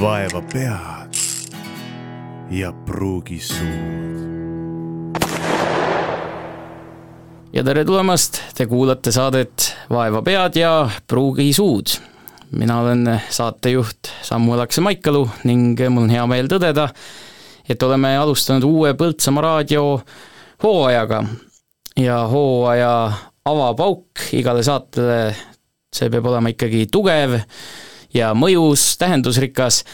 vaeva pead ja pruugi suud. ja tere tulemast, te kuulate saadet Vaeva pead ja pruugi suud. mina olen saatejuht Samuel Akse-Maikalu ning mul on hea meel tõdeda, et oleme alustanud uue Põltsamaa raadio hooajaga ja hooaja avapauk igale saatele, see peab olema ikkagi tugev ja mõjus, tähendusrikas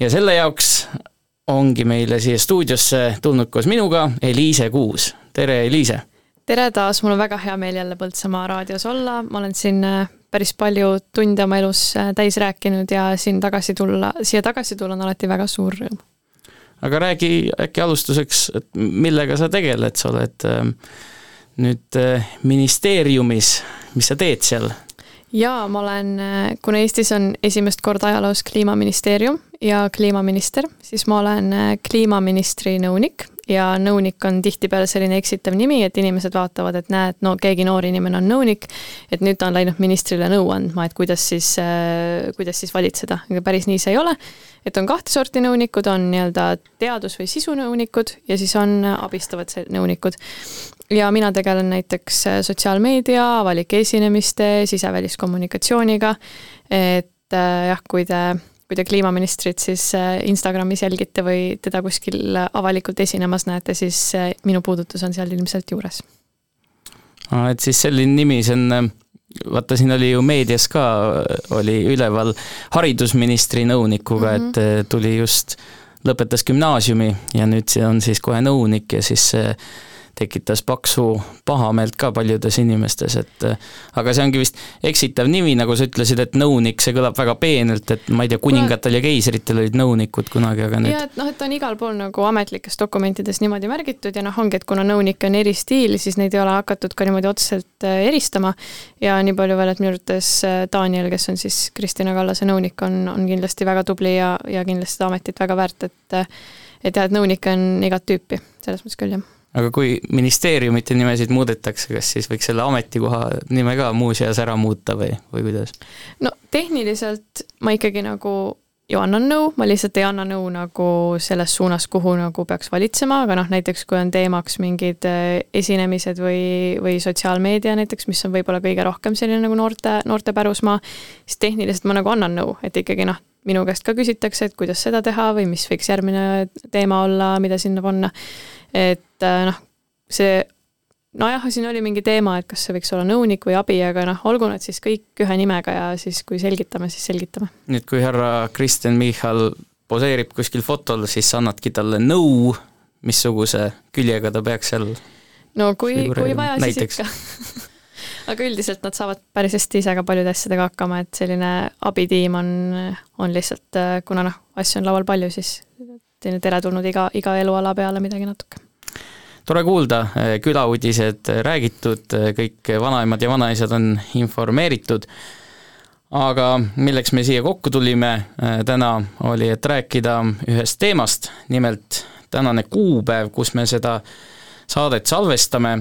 ja selle jaoks ongi meile siia stuudiosse tulnud koos minuga Eliise Kuus. tere, Eliise! tere taas, mul on väga hea meel jälle Põltsamaa raadios olla, ma olen siin äh, päris palju tunde oma elus äh, täis rääkinud ja siin tagasi tulla, siia tagasi tulla on alati väga suur rõõm. aga räägi äkki alustuseks, et millega sa tegeled, sa oled äh, nüüd äh, ministeeriumis, mis sa teed seal? Jaa, ma olen, äh, kuna Eestis on esimest korda ajaloos kliimaministeerium ja kliimaminister, siis ma olen äh, kliimaministri nõunik ja nõunik on tihtipeale selline eksitav nimi, et inimesed vaatavad, et näed, no keegi noor inimene on nõunik, et nüüd ta on läinud ministrile nõu andma, et kuidas siis, kuidas siis valitseda, aga päris nii see ei ole. et on kahte sorti nõunikud, on nii-öelda teadus- või sisunõunikud ja siis on abistavad nõunikud ja mina tegelen näiteks äh, sotsiaalmeedia, avalike esinemiste, siseväliskommunikatsiooniga, et äh, jah, kui te, kui te kliimaministrit siis äh, Instagramis jälgite või teda kuskil avalikult esinemas näete, siis minu puudutus on seal ilmselt juures. et siis selline nimi, see on vaata, siin oli ju meedias ka, oli üleval haridusministri nõunikuga mm, -hmm. et tuli just, lõpetas gümnaasiumi ja nüüd see on siis kohe nõunik ja siis tekitas paksu pahameelt ka paljudes inimestes, et aga see ongi vist eksitav nimi, nagu sa ütlesid, et nõunik, see kõlab väga peenelt, et ma ei tea, kuningatel ja keisritel olid nõunikud kunagi, aga nüüd jah, et noh, et on igal pool nagu ametlikes dokumentides niimoodi märgitud ja noh, ongi, et kuna nõunik on eristiil, siis neid ei ole hakatud ka niimoodi otseselt äh, eristama. Ja nii palju veel, et minu arvates äh, Daniel, kes on siis Kristina Kallase nõunik, on, on kindlasti väga tubli ja, ja kindlasti seda ametit väga väärt, et et jah, et nõunikke on igat tüüpi, selles mõttes küll, jah aga kui ministeeriumite nimesid muudetakse, kas siis võiks selle ametikoha nime ka muuseas ära muuta või, või kuidas? no tehniliselt ma ikkagi nagu ju annan nõu, ma lihtsalt ei anna nõu nagu selles suunas, kuhu nagu peaks valitsema, aga noh, näiteks kui on teemaks mingid äh, esinemised või, või sotsiaalmeedia näiteks, mis on võib-olla kõige rohkem selline nagu noorte, noorte pärusmaa, siis tehniliselt ma nagu annan nõu, et ikkagi noh, minu käest ka küsitakse, et kuidas seda teha või mis võiks järgmine teema olla, mida sinna panna et äh, noh, see nojah, siin oli mingi teema, et kas see võiks olla nõunik või abi, aga noh, olgu nad siis kõik ühe nimega ja siis, kui selgitame, siis selgitame. nüüd, kui härra Kristen Michal poseerib kuskil fotol, siis annadki talle nõu, missuguse küljega ta peaks seal no kui, kui vaja, siis ikka. Aga üldiselt nad saavad päris hästi ise ka paljude asjadega hakkama, et selline abitiim on, on lihtsalt, äh, kuna noh, asju on laual palju, siis selline teretulnud iga, iga eluala peale midagi natuke tore kuulda, külauudised räägitud, kõik vanaemad ja vanaisad on informeeritud, aga milleks me siia kokku tulime täna, oli, et rääkida ühest teemast, nimelt tänane kuupäev, kus me seda saadet salvestame,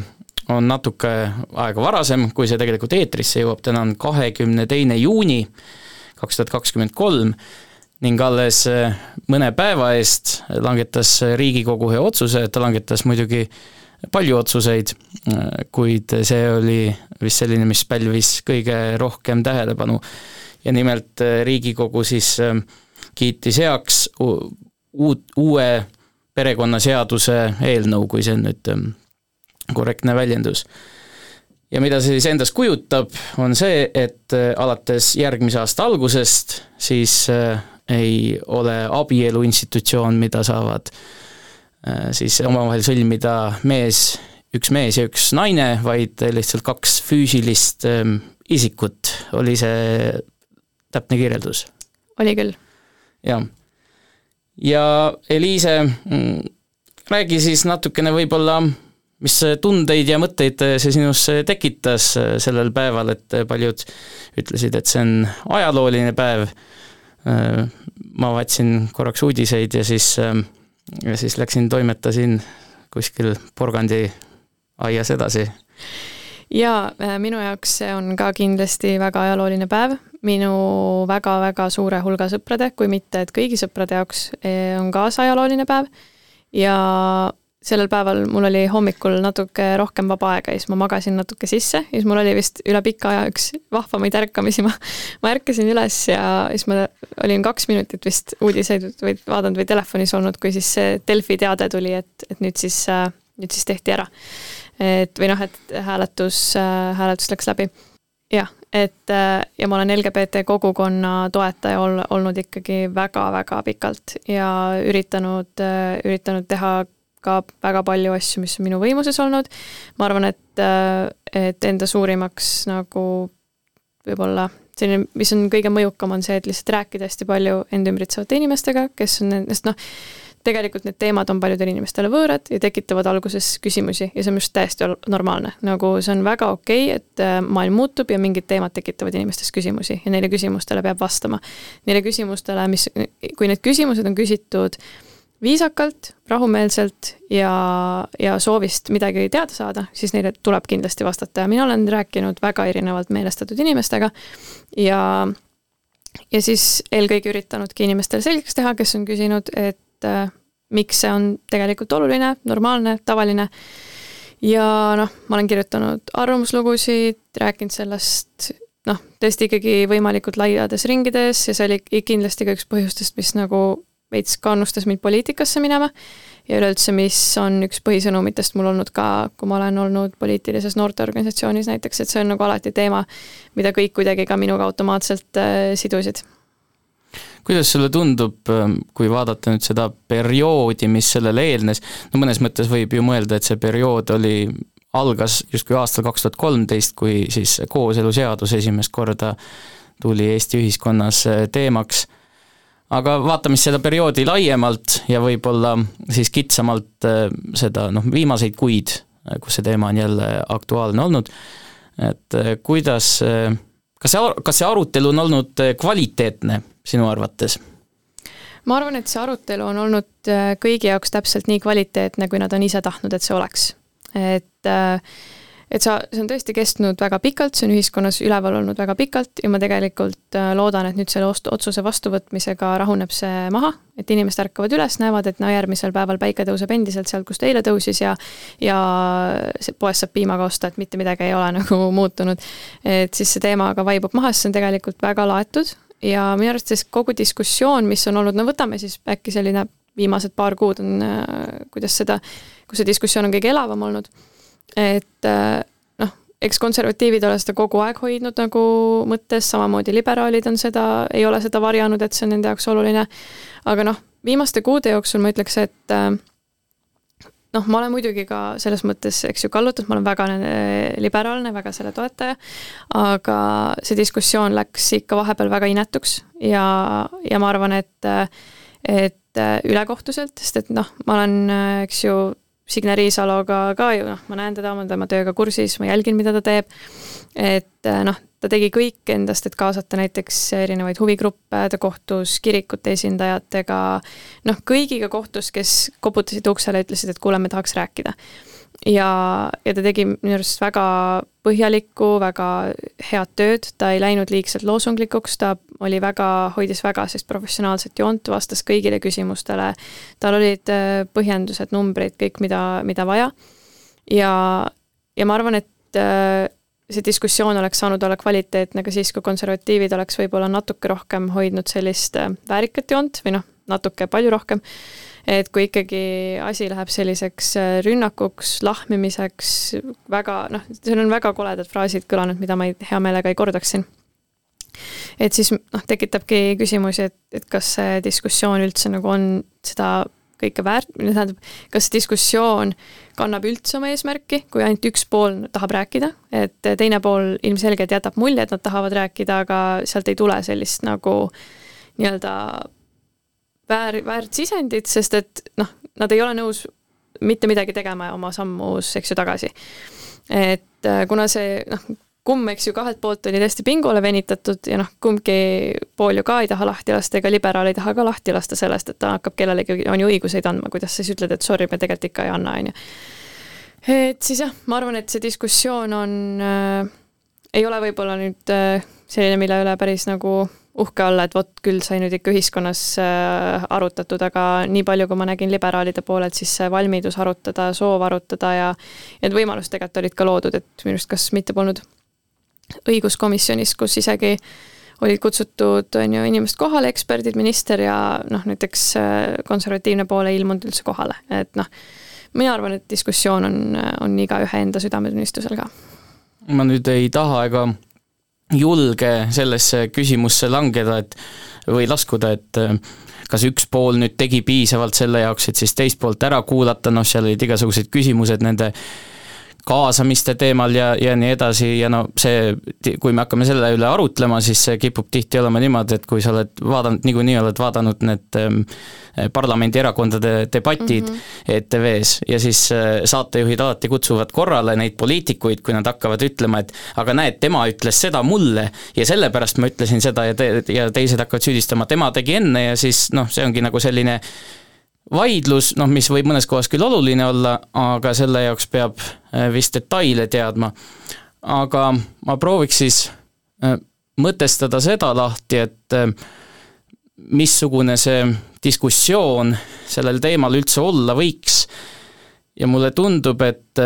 on natuke aega varasem, kui see tegelikult eetrisse jõuab, täna on kahekümne teine juuni kaks tuhat kakskümmend kolm ning alles äh, mõne päeva eest langetas Riigikogu ühe otsuse, ta langetas muidugi palju otsuseid, äh, kuid see oli vist selline, mis pälvis kõige rohkem tähelepanu. ja nimelt äh, Riigikogu siis kiitis heaks uut, uue perekonnaseaduse eelnõu, kui see on nüüd korrektne väljendus. ja mida see siis endast kujutab, on see, et alates järgmise aasta algusest siis ei ole abielu institutsioon, mida saavad äh, siis omavahel sõlmida mees, üks mees ja üks naine, vaid lihtsalt kaks füüsilist ähm, isikut, oli see täpne kirjeldus? oli küll. jah. ja Eliise, mm, räägi siis natukene võib-olla, mis tundeid ja mõtteid see sinus tekitas sellel päeval, et paljud ütlesid, et see on ajalooline päev ma vaatasin korraks uudiseid ja siis, ja siis läksin, toimetasin kuskil porgandiaias edasi. jaa, äh, minu jaoks see on ka kindlasti väga ajalooline päev, minu väga-väga suure hulga sõprade, kui mitte et kõigi sõprade jaoks eh, on ka see ajalooline päev ja sellel päeval mul oli hommikul natuke rohkem vaba aega ja siis ma magasin natuke sisse ja siis mul oli vist üle pika aja üks vahvamaid ärkamisi, ma, ma ärkasin üles ja siis ma olin kaks minutit vist uudiseid või vaadanud või telefonis olnud, kui siis see Delfi teade tuli, et, et nüüd siis, nüüd siis tehti ära. et või noh, et hääletus, hääletus läks läbi. jah, et ja ma olen LGBT kogukonna toetaja ol, olnud ikkagi väga-väga pikalt ja üritanud, üritanud teha ka väga palju asju, mis on minu võimuses olnud. ma arvan, et, äh, et enda suurimaks nagu võib-olla selline, mis on kõige mõjukam, on see, et lihtsalt rääkida hästi palju end ümbritsevate inimestega, kes on nendest noh, tegelikult need teemad on paljudele inimestele võõrad ja tekitavad alguses küsimusi ja see on just täiesti normaalne. nagu see on väga okei okay,, et äh, maailm muutub ja mingid teemad tekitavad inimestes küsimusi ja neile küsimustele peab vastama. Neile küsimustele, mis, kui need küsimused on küsitud äh, viisakalt, rahumeelselt ja, ja soovist midagi teada saada, siis neile tuleb kindlasti vastata ja mina olen rääkinud väga erinevalt meelestatud inimestega ja ja siis eelkõige üritanudki inimestele selgeks teha, kes on küsinud, et äh, miks see on tegelikult oluline, normaalne, tavaline. ja noh, ma olen kirjutanud arvamuslugusid, rääkinud sellest noh, tõesti ikkagi võimalikult laiades ringides ja see oli kindlasti ka üks põhjustest, mis nagu veits kannustas mind poliitikasse minema ja üleüldse, mis on üks põhisõnumitest mul olnud ka, kui ma olen olnud poliitilises noorteorganisatsioonis näiteks, et see on nagu alati teema, mida kõik kuidagi ka minuga automaatselt äh, sidusid. kuidas sulle tundub, ähm, kui vaadata nüüd seda perioodi, mis sellele eelnes, no mõnes mõttes võib ju mõelda, et see periood oli algas justkui aastal kaks tuhat kolmteist, kui siis kooseluseadus esimest korda tuli Eesti ühiskonnas äh, teemaks aga vaatame siis seda perioodi laiemalt ja võib-olla siis kitsamalt äh, seda noh, viimaseid kuid, äh, kus see teema on jälle aktuaalne olnud, et äh, kuidas, kas see, kas see arutelu on olnud kvaliteetne sinu arvates? ma arvan, et see arutelu on olnud kõigi jaoks täpselt nii kvaliteetne, kui nad on ise tahtnud, et see oleks. et äh, et sa, see on tõesti kestnud väga pikalt, see on ühiskonnas üleval olnud väga pikalt ja ma tegelikult äh, loodan, et nüüd selle otsuse vastuvõtmisega rahuneb see maha, et inimesed ärkavad üles, näevad, et no järgmisel päeval päike tõuseb endiselt sealt, kust eile tõusis ja ja poest saab piimaga osta, et mitte midagi ei ole nagu muutunud. et siis see teema ka vaibub maha, sest see on tegelikult väga laetud ja minu siis kogu diskussioon, mis on olnud, no võtame siis äkki selline viimased paar kuud on, äh, kuidas seda, kus see diskussioon on kõige elavam olnud et äh, noh, eks konservatiivid ole seda kogu aeg hoidnud nagu mõttes, samamoodi liberaalid on seda, ei ole seda varjanud, et see on nende jaoks oluline, aga noh, viimaste kuude jooksul ma ütleks, et äh, noh, ma olen muidugi ka selles mõttes, eks ju, kallutatud, ma olen väga liberaalne, väga selle toetaja, aga see diskussioon läks ikka vahepeal väga inetuks ja, ja ma arvan, et et ülekohtuselt, sest et noh, ma olen, eks ju, Signe Riisaloga ka ju noh, ma näen teda, ma olen tema tööga kursis, ma jälgin, mida ta teeb, et äh, noh, ta tegi kõik endast, et kaasata näiteks erinevaid huvigruppe, ta kohtus kirikute esindajatega, noh, kõigiga kohtus, kes koputasid uksele, ütlesid, et kuule, me tahaks rääkida ja, ja ta tegi minu arust väga põhjalikku, väga head tööd, ta ei läinud liigselt loosunglikuks, ta oli väga, hoidis väga sellist professionaalset joont, vastas kõigile küsimustele, tal olid äh, põhjendused, numbrid, kõik, mida, mida vaja. ja, ja ma arvan, et äh, see diskussioon oleks saanud olla kvaliteetne ka siis, kui konservatiivid oleks võib-olla natuke rohkem hoidnud sellist äh, väärikat joont või noh, natuke palju rohkem et kui ikkagi asi läheb selliseks äh, rünnakuks, lahmimiseks, väga noh, seal on väga koledad fraasid kõlanud, mida ma ei, hea meelega ei kordaks siin. et siis noh, tekitabki küsimusi, et, et kas see diskussioon üldse nagu on seda kõike väärt, tähendab, kas diskussioon kannab üldse oma eesmärki, kui ainult üks pool tahab rääkida, et teine pool ilmselgelt jätab mulje, et nad tahavad rääkida, aga sealt ei tule sellist nagu nii-öelda väär, väärt sisendit, sest et noh, nad ei ole nõus mitte midagi tegema oma sammus, eks ju, tagasi. et äh, kuna see noh, kumm, eks ju, kahelt poolt oli tõesti pingule venitatud ja noh, kumbki pool ju ka ei taha lahti lasta, ega liberaal ei taha ka lahti lasta sellest, et ta hakkab kellelegi, on ju õiguseid andma, kuidas sa siis ütled, et sorry, me tegelikult ikka ei anna, on ju. et siis jah, ma arvan, et see diskussioon on äh,, ei ole võib-olla nüüd äh, selline, mille üle päris nagu uhke olla, et vot küll sai nüüd ikka ühiskonnas äh, arutatud, aga nii palju, kui ma nägin liberaalide poolelt, siis see valmidus arutada, soov arutada ja need võimalused tegelikult olid ka loodud, et minu arust kas mitte polnud õiguskomisjonis, kus isegi olid kutsutud, on ju, inimesed kohale, eksperdid, minister ja noh, näiteks äh, konservatiivne pool ei ilmunud üldse kohale, et noh, mina arvan, et diskussioon on, on igaühe enda südametunnistusel ka. ma nüüd ei taha ega julge sellesse küsimusse langeda, et või laskuda, et äh, kas üks pool nüüd tegi piisavalt selle jaoks, et siis teist poolt ära kuulata, noh, seal olid igasugused küsimused nende kaasamiste teemal ja, ja nii edasi ja no see, kui me hakkame selle üle arutlema, siis see kipub tihti olema niimoodi, et kui sa oled vaadanud, niikuinii oled vaadanud need ähm, parlamendierakondade debatid mm -hmm. ETV-s ja siis äh, saatejuhid alati kutsuvad korrale neid poliitikuid, kui nad hakkavad ütlema, et aga näed, tema ütles seda mulle ja sellepärast ma ütlesin seda ja te-, ja teised hakkavad süüdistama, tema tegi enne ja siis noh, see ongi nagu selline vaidlus, noh, mis võib mõnes kohas küll oluline olla, aga selle jaoks peab äh, vist detaile teadma. aga ma prooviks siis äh, mõtestada seda lahti, et äh, missugune see diskussioon sellel teemal üldse olla võiks. ja mulle tundub, et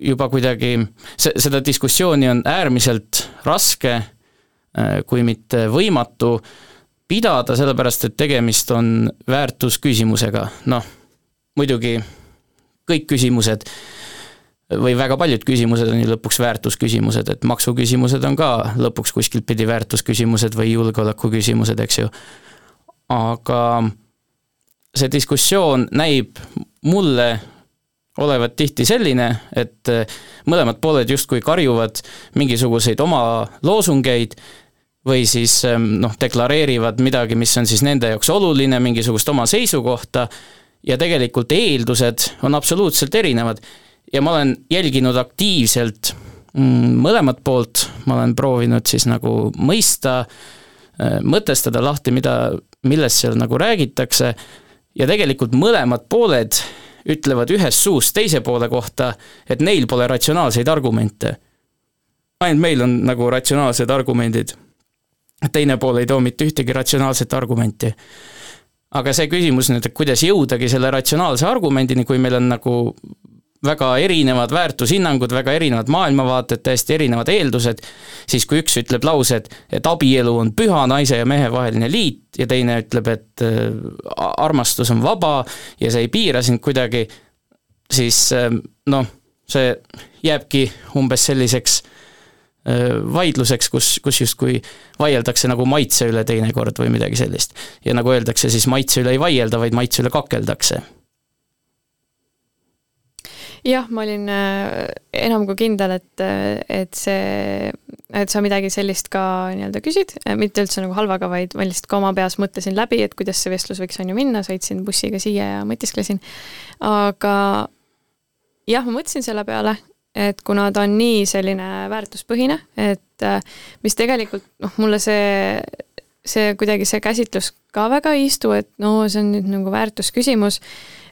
juba kuidagi see, seda diskussiooni on äärmiselt raske, kui mitte võimatu pidada, sellepärast et tegemist on väärtusküsimusega, noh, muidugi kõik küsimused või väga paljud küsimused on ju lõpuks väärtusküsimused, et maksuküsimused on ka lõpuks kuskilt pidi väärtusküsimused või julgeolekuküsimused, eks ju. aga see diskussioon näib mulle olevat tihti selline, et mõlemad pooled justkui karjuvad mingisuguseid oma loosungeid või siis ähm, noh, deklareerivad midagi, mis on siis nende jaoks oluline, mingisugust oma seisukohta, ja tegelikult eeldused on absoluutselt erinevad. ja ma olen jälginud aktiivselt mm, mõlemat poolt, ma olen proovinud siis nagu mõista, äh, mõtestada lahti, mida, millest seal nagu räägitakse, ja tegelikult mõlemad pooled ütlevad ühest suust teise poole kohta, et neil pole ratsionaalseid argumente. ainult meil on nagu ratsionaalsed argumendid teine pool ei too mitte ühtegi ratsionaalset argumenti. aga see küsimus nüüd, et kuidas jõudagi selle ratsionaalse argumendini, kui meil on nagu väga erinevad väärtushinnangud, väga erinevad maailmavaated, täiesti erinevad eeldused, siis kui üks ütleb lause, et, et abielu on püha naise ja mehe vaheline liit ja teine ütleb, et äh, armastus on vaba ja see ei piira sind kuidagi, siis äh, noh, see jääbki umbes selliseks vaidluseks, kus, kus justkui vaieldakse nagu maitse üle teinekord või midagi sellist. ja nagu öeldakse, siis maitse üle ei vaielda, vaid maitse üle kakeldakse. jah, ma olin enam kui kindel, et, et see, et sa midagi sellist ka nii-öelda küsid, mitte üldse nagu halvaga, vaid ma lihtsalt ka oma peas mõtlesin läbi, et kuidas see vestlus võiks on ju minna, sõitsin bussiga siia ja mõtisklesin. aga jah, ma mõtlesin selle peale et kuna ta on nii selline väärtuspõhine, et äh, mis tegelikult noh, mulle see, see kuidagi see käsitlus ka väga ei istu, et no see on nüüd nagu väärtusküsimus,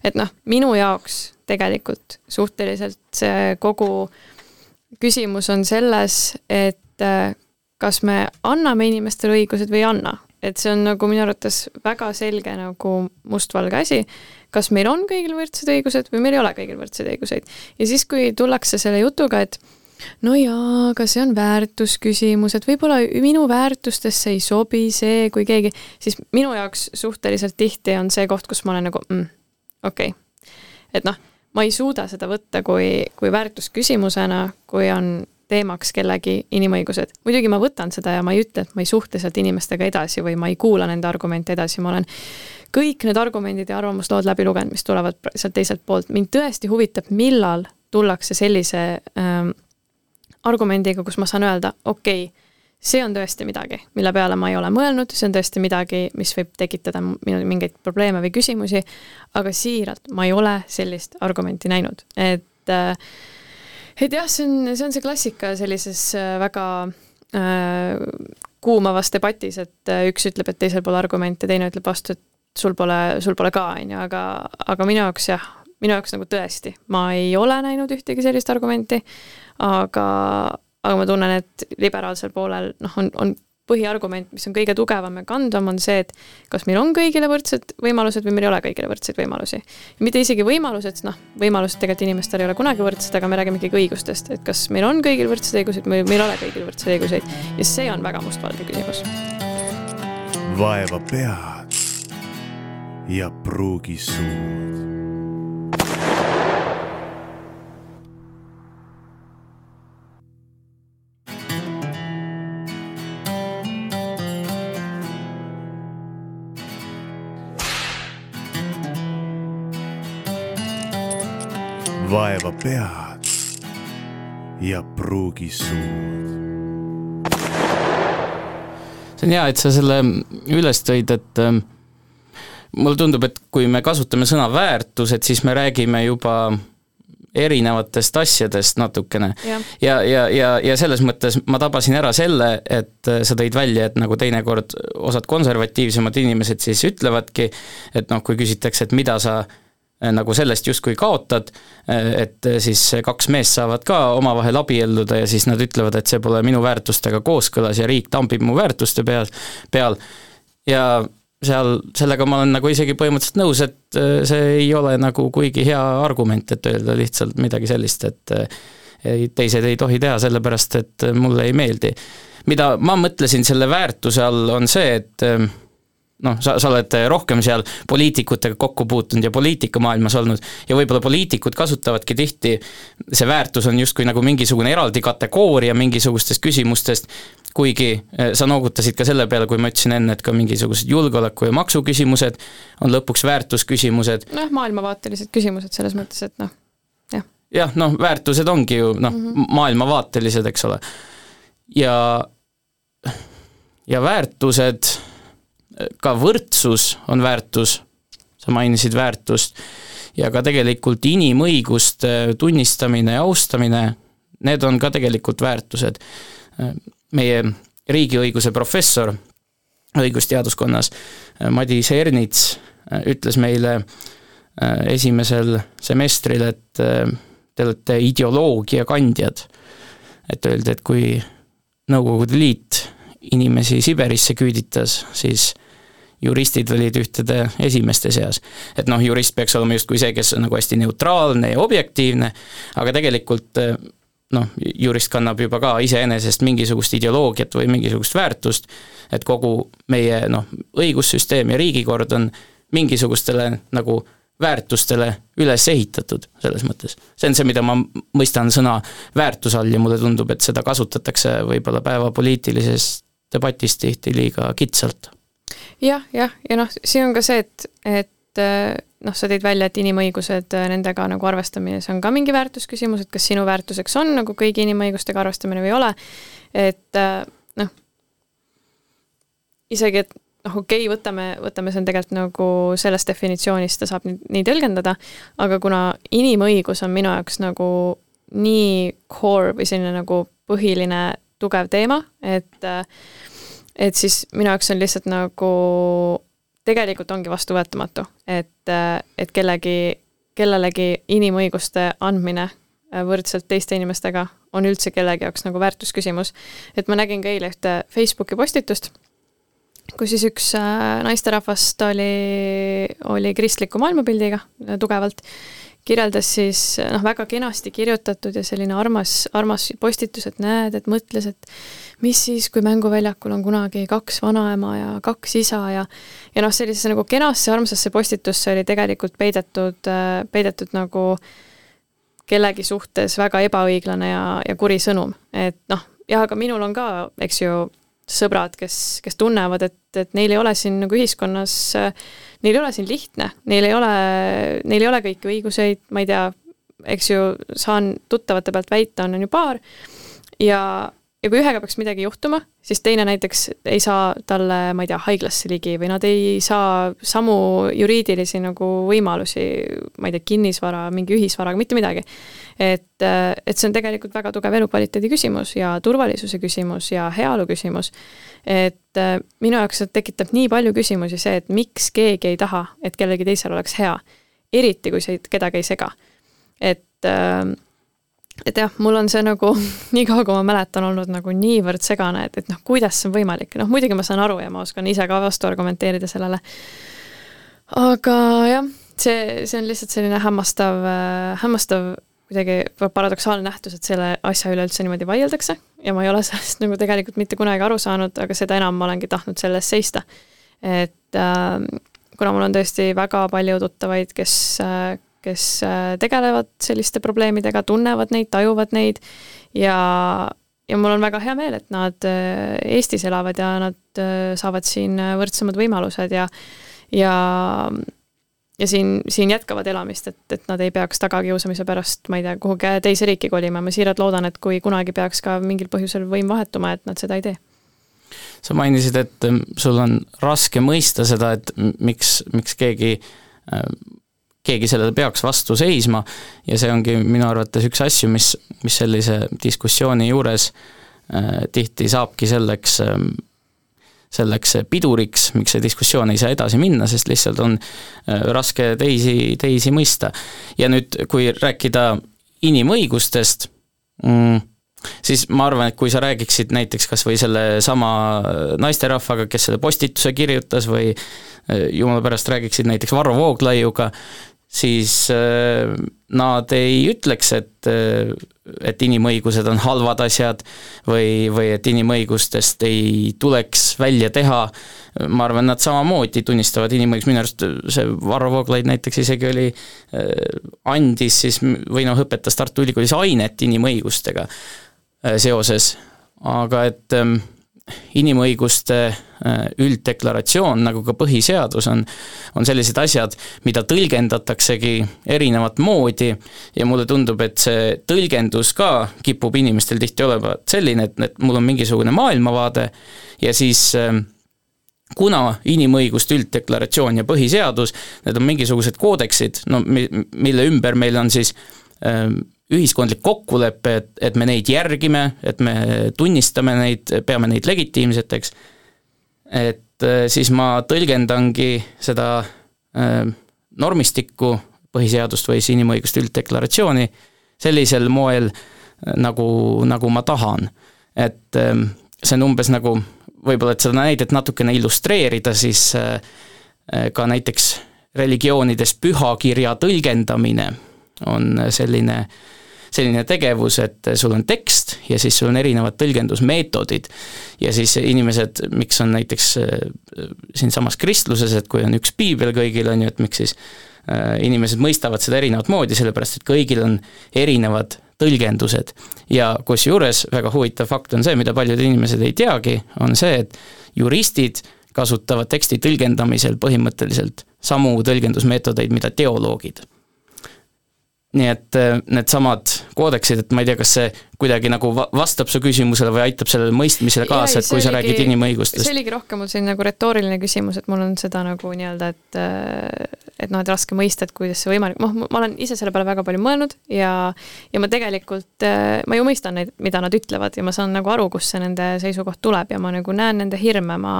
et noh, minu jaoks tegelikult suhteliselt see kogu küsimus on selles, et äh, kas me anname inimestele õigused või ei anna. et see on nagu minu arvates väga selge nagu mustvalge asi kas meil on kõigil võrdsed õigused või meil ei ole kõigil võrdseid õiguseid. ja siis, kui tullakse selle jutuga, et no jaa, aga see on väärtusküsimus, et võib-olla minu väärtustesse ei sobi see, kui keegi, siis minu jaoks suhteliselt tihti on see koht, kus ma olen nagu mm, okei okay.. et noh, ma ei suuda seda võtta kui, kui väärtusküsimusena, kui on teemaks kellegi inimõigused. muidugi ma võtan seda ja ma ei ütle, et ma ei suhtle sealt inimestega edasi või ma ei kuula nende argumente edasi, ma olen kõik need argumendid ja arvamuslood läbi lugenud, mis tulevad sealt teiselt poolt, mind tõesti huvitab, millal tullakse sellise ähm, argumendiga, kus ma saan öelda, okei okay,, see on tõesti midagi, mille peale ma ei ole mõelnud, see on tõesti midagi, mis võib tekitada minul mingeid probleeme või küsimusi, aga siiralt, ma ei ole sellist argumenti näinud, et äh, et jah, see on, see on see klassika sellises äh, väga äh, kuumavas debatis, et äh, üks ütleb, et teisel pole argumente, teine ütleb vastu, et sul pole, sul pole ka, on ju, aga, aga minu jaoks jah, minu jaoks nagu tõesti, ma ei ole näinud ühtegi sellist argumenti, aga, aga ma tunnen, et liberaalsel poolel noh, on, on põhiargument, mis on kõige tugevam ja kandvam, on see, et kas meil on kõigile võrdsed võimalused või meil ei ole kõigile võrdseid võimalusi. mitte isegi võimalused, noh, võimalused tegelikult inimestel ei ole kunagi võrdsed, aga me räägime ikkagi õigustest, et kas meil on kõigil võrdsed õigused või meil ei ole kõigil võrdseid õiguseid ja see on väga mustvalge küsimus. vaeva pead ja pruugi suud vaeva pead ja pruugi suud. see on hea, et sa selle üles tõid, et äh, mulle tundub, et kui me kasutame sõna väärtused, siis me räägime juba erinevatest asjadest natukene. ja, ja, ja, ja, ja selles mõttes ma tabasin ära selle, et äh, sa tõid välja, et nagu teinekord osad konservatiivsemad inimesed siis ütlevadki, et noh, kui küsitakse, et mida sa Äh, nagu sellest justkui kaotad, äh, et siis kaks meest saavad ka omavahel abielluda ja siis nad ütlevad, et see pole minu väärtustega kooskõlas ja riik tambib mu väärtuste peal, peal. ja seal, sellega ma olen nagu isegi põhimõtteliselt nõus, et see ei ole nagu kuigi hea argument, et öelda lihtsalt midagi sellist, et teised ei tohi teha sellepärast, et mulle ei meeldi. mida ma mõtlesin selle väärtuse all, on see, et noh, sa, sa oled rohkem seal poliitikutega kokku puutunud ja poliitikamaailmas olnud ja võib-olla poliitikud kasutavadki tihti, see väärtus on justkui nagu mingisugune eraldi kategooria mingisugustest küsimustest, kuigi eh, sa noogutasid ka selle peale, kui ma ütlesin enne, et ka mingisugused julgeoleku ja maksuküsimused on lõpuks väärtusküsimused. noh, maailmavaatelised küsimused selles mõttes, et noh, jah. jah, noh, väärtused ongi ju noh mm -hmm., maailmavaatelised, eks ole. ja, ja väärtused ka võrdsus on väärtus, sa mainisid väärtust, ja ka tegelikult inimõiguste tunnistamine ja austamine, need on ka tegelikult väärtused. meie riigiõiguse professor õigusteaduskonnas Madis Ernits ütles meile esimesel semestril, et te olete ideoloogia kandjad. et öeldi, et kui Nõukogude Liit inimesi Siberisse küüditas, siis juristid olid ühtede esimeste seas. et noh, jurist peaks olema justkui see, kes on nagu hästi neutraalne ja objektiivne, aga tegelikult eh, noh, jurist kannab juba ka iseenesest mingisugust ideoloogiat või mingisugust väärtust, et kogu meie noh, õigussüsteem ja riigikord on mingisugustele nagu väärtustele üles ehitatud, selles mõttes. see on see, mida ma mõistan sõna väärtuse all ja mulle tundub, et seda kasutatakse võib-olla päevapoliitilises debatis tihti liiga kitsalt jah, jah, ja noh, siin on ka see, et, et äh, noh, sa tõid välja, et inimõigused, äh, nendega nagu arvestamine, see on ka mingi väärtusküsimus, et kas sinu väärtuseks on nagu kõigi inimõigustega arvestamine või ei ole, et äh, noh, isegi, et noh, okei okay,, võtame, võtame, see on tegelikult nagu sellest definitsioonist ta saab nii, nii tõlgendada, aga kuna inimõigus on minu jaoks nagu nii core või selline nagu põhiline tugev teema, et äh, et siis minu jaoks on lihtsalt nagu tegelikult ongi vastuvõetamatu, et, et kellegi, kellelegi inimõiguste andmine võrdselt teiste inimestega on üldse kellegi jaoks nagu väärtusküsimus. et ma nägin ka eile ühte Facebooki postitust, kus siis üks äh, naisterahvast oli, oli kristliku maailmapildiga äh, tugevalt kirjeldas siis noh, väga kenasti kirjutatud ja selline armas, armas postitus, et näed, et mõtles, et mis siis, kui mänguväljakul on kunagi kaks vanaema ja kaks isa ja ja noh, sellisesse nagu kenasse armsasse postitusse oli tegelikult peidetud, peidetud nagu kellegi suhtes väga ebaõiglane ja, ja kuri sõnum, et noh, jah, aga minul on ka, eks ju, sõbrad, kes, kes tunnevad, et, et neil ei ole siin nagu ühiskonnas, neil ei ole siin lihtne, neil ei ole, neil ei ole kõiki õiguseid, ma ei tea, eks ju, saan tuttavate pealt väita, on, on ju paar, ja, ja kui ühega peaks midagi juhtuma, siis teine näiteks ei saa talle, ma ei tea, haiglasse ligi või nad ei saa samu juriidilisi nagu võimalusi, ma ei tea, kinnisvara, mingi ühisvaraga, mitte midagi. et, et see on tegelikult väga tugev elukvaliteedi küsimus ja turvalisuse küsimus ja heaolu küsimus. et minu jaoks see tekitab nii palju küsimusi see, et miks keegi ei taha, et kellelgi teisel oleks hea. eriti, kui see kedagi ei sega. et et jah, mul on see nagu nii kaua, kui ma mäletan, olnud nagu niivõrd segane, et, et noh, kuidas see on võimalik, noh muidugi ma saan aru ja ma oskan ise ka vastu argumenteerida sellele. aga jah, see, see on lihtsalt selline hämmastav äh,, hämmastav kuidagi paradoksaalne nähtus, et selle asja üle üldse niimoodi vaieldakse ja ma ei ole sellest nagu tegelikult mitte kunagi aru saanud, aga seda enam ma olengi tahtnud selle eest seista. et äh, kuna mul on tõesti väga palju tuttavaid, kes äh, kes äh, tegelevad selliste probleemidega, tunnevad neid, tajuvad neid ja, ja mul on väga hea meel, et nad äh, Eestis elavad ja nad äh, saavad siin võrdsemad võimalused ja ja ja siin, siin jätkavad elamist, et, et nad ei peaks tagakiusamise pärast, ma ei tea, kuhugi teise riiki kolima, ma siiralt loodan, et kui kunagi peaks ka mingil põhjusel võim vahetuma, et nad seda ei tee. Sa mainisid, et sul on raske mõista seda, et miks, miks keegi keegi sellele peaks vastu seisma ja see ongi minu arvates üks asju, mis, mis sellise diskussiooni juures äh, tihti saabki selleks äh, selleks piduriks, miks see diskussioon ei saa edasi minna, sest lihtsalt on äh, raske teisi, teisi mõista. ja nüüd, kui rääkida inimõigustest mm,, siis ma arvan, et kui sa räägiksid näiteks kas või sellesama naisterahvaga, kes selle postituse kirjutas või äh, jumala pärast räägiksid näiteks Varro Vooglaiuga, siis äh, nad ei ütleks, et, äh, et inimõigused on halvad asjad või, või et inimõigustest ei tuleks välja teha, ma arvan, nad samamoodi tunnistavad inimõigusi, minu arust see Varro Vooglaid näiteks isegi oli, äh, andis siis või noh, õpetas Tartu Ülikoolis ainet inimõigustega seoses, aga et ähm, inimõiguste äh, ülddeklaratsioon, nagu ka põhiseadus, on, on sellised asjad, mida tõlgendataksegi erinevat moodi. Ja mulle tundub, et see tõlgendus ka kipub inimestel tihti olema selline, et, et mul on mingisugune maailmavaade ja siis äh, kuna inimõiguste ülddeklaratsioon ja põhiseadus, need on mingisugused koodeksid, no mi-, mille ümber meil on siis äh, ühiskondlik kokkulepe, et, et me neid järgime, et me tunnistame neid, peame neid legitiimseteks, et äh, siis ma tõlgendangi seda äh, normistikku, põhiseadust või siis inimõiguste ülddeklaratsiooni sellisel moel, äh, nagu, nagu ma tahan. et see on umbes nagu, võib-olla et seda näidet natukene illustreerida, siis ka näiteks religioonides pühakirja tõlgendamine on selline äh, selline tegevus, et sul on tekst ja siis sul on erinevad tõlgendusmeetodid. ja siis inimesed, miks on näiteks äh, siinsamas kristluses, et kui on üks piibel kõigil, on ju, et miks siis äh, inimesed mõistavad seda erinevat moodi, sellepärast et kõigil on erinevad tõlgendused. ja kusjuures väga huvitav fakt on see, mida paljud inimesed ei teagi, on see, et juristid kasutavad teksti tõlgendamisel põhimõtteliselt samu tõlgendusmeetodeid, mida teoloogid nii et äh, needsamad koodeksid, et ma ei tea, kas see kuidagi nagu vastab su küsimusele või aitab sellele mõistmisele kaasa, et kui sa oligi, räägid inimõigustest? see oligi rohkem mul selline nagu retooriline küsimus, et mul on seda nagu nii-öelda, et äh, et noh, et raske mõista, et kuidas see võimalik, noh, ma olen ise selle peale väga palju mõelnud ja ja ma tegelikult, äh, ma ju mõistan neid, mida nad ütlevad ja ma saan nagu aru, kust see nende seisukoht tuleb ja ma nagu näen nende hirme, ma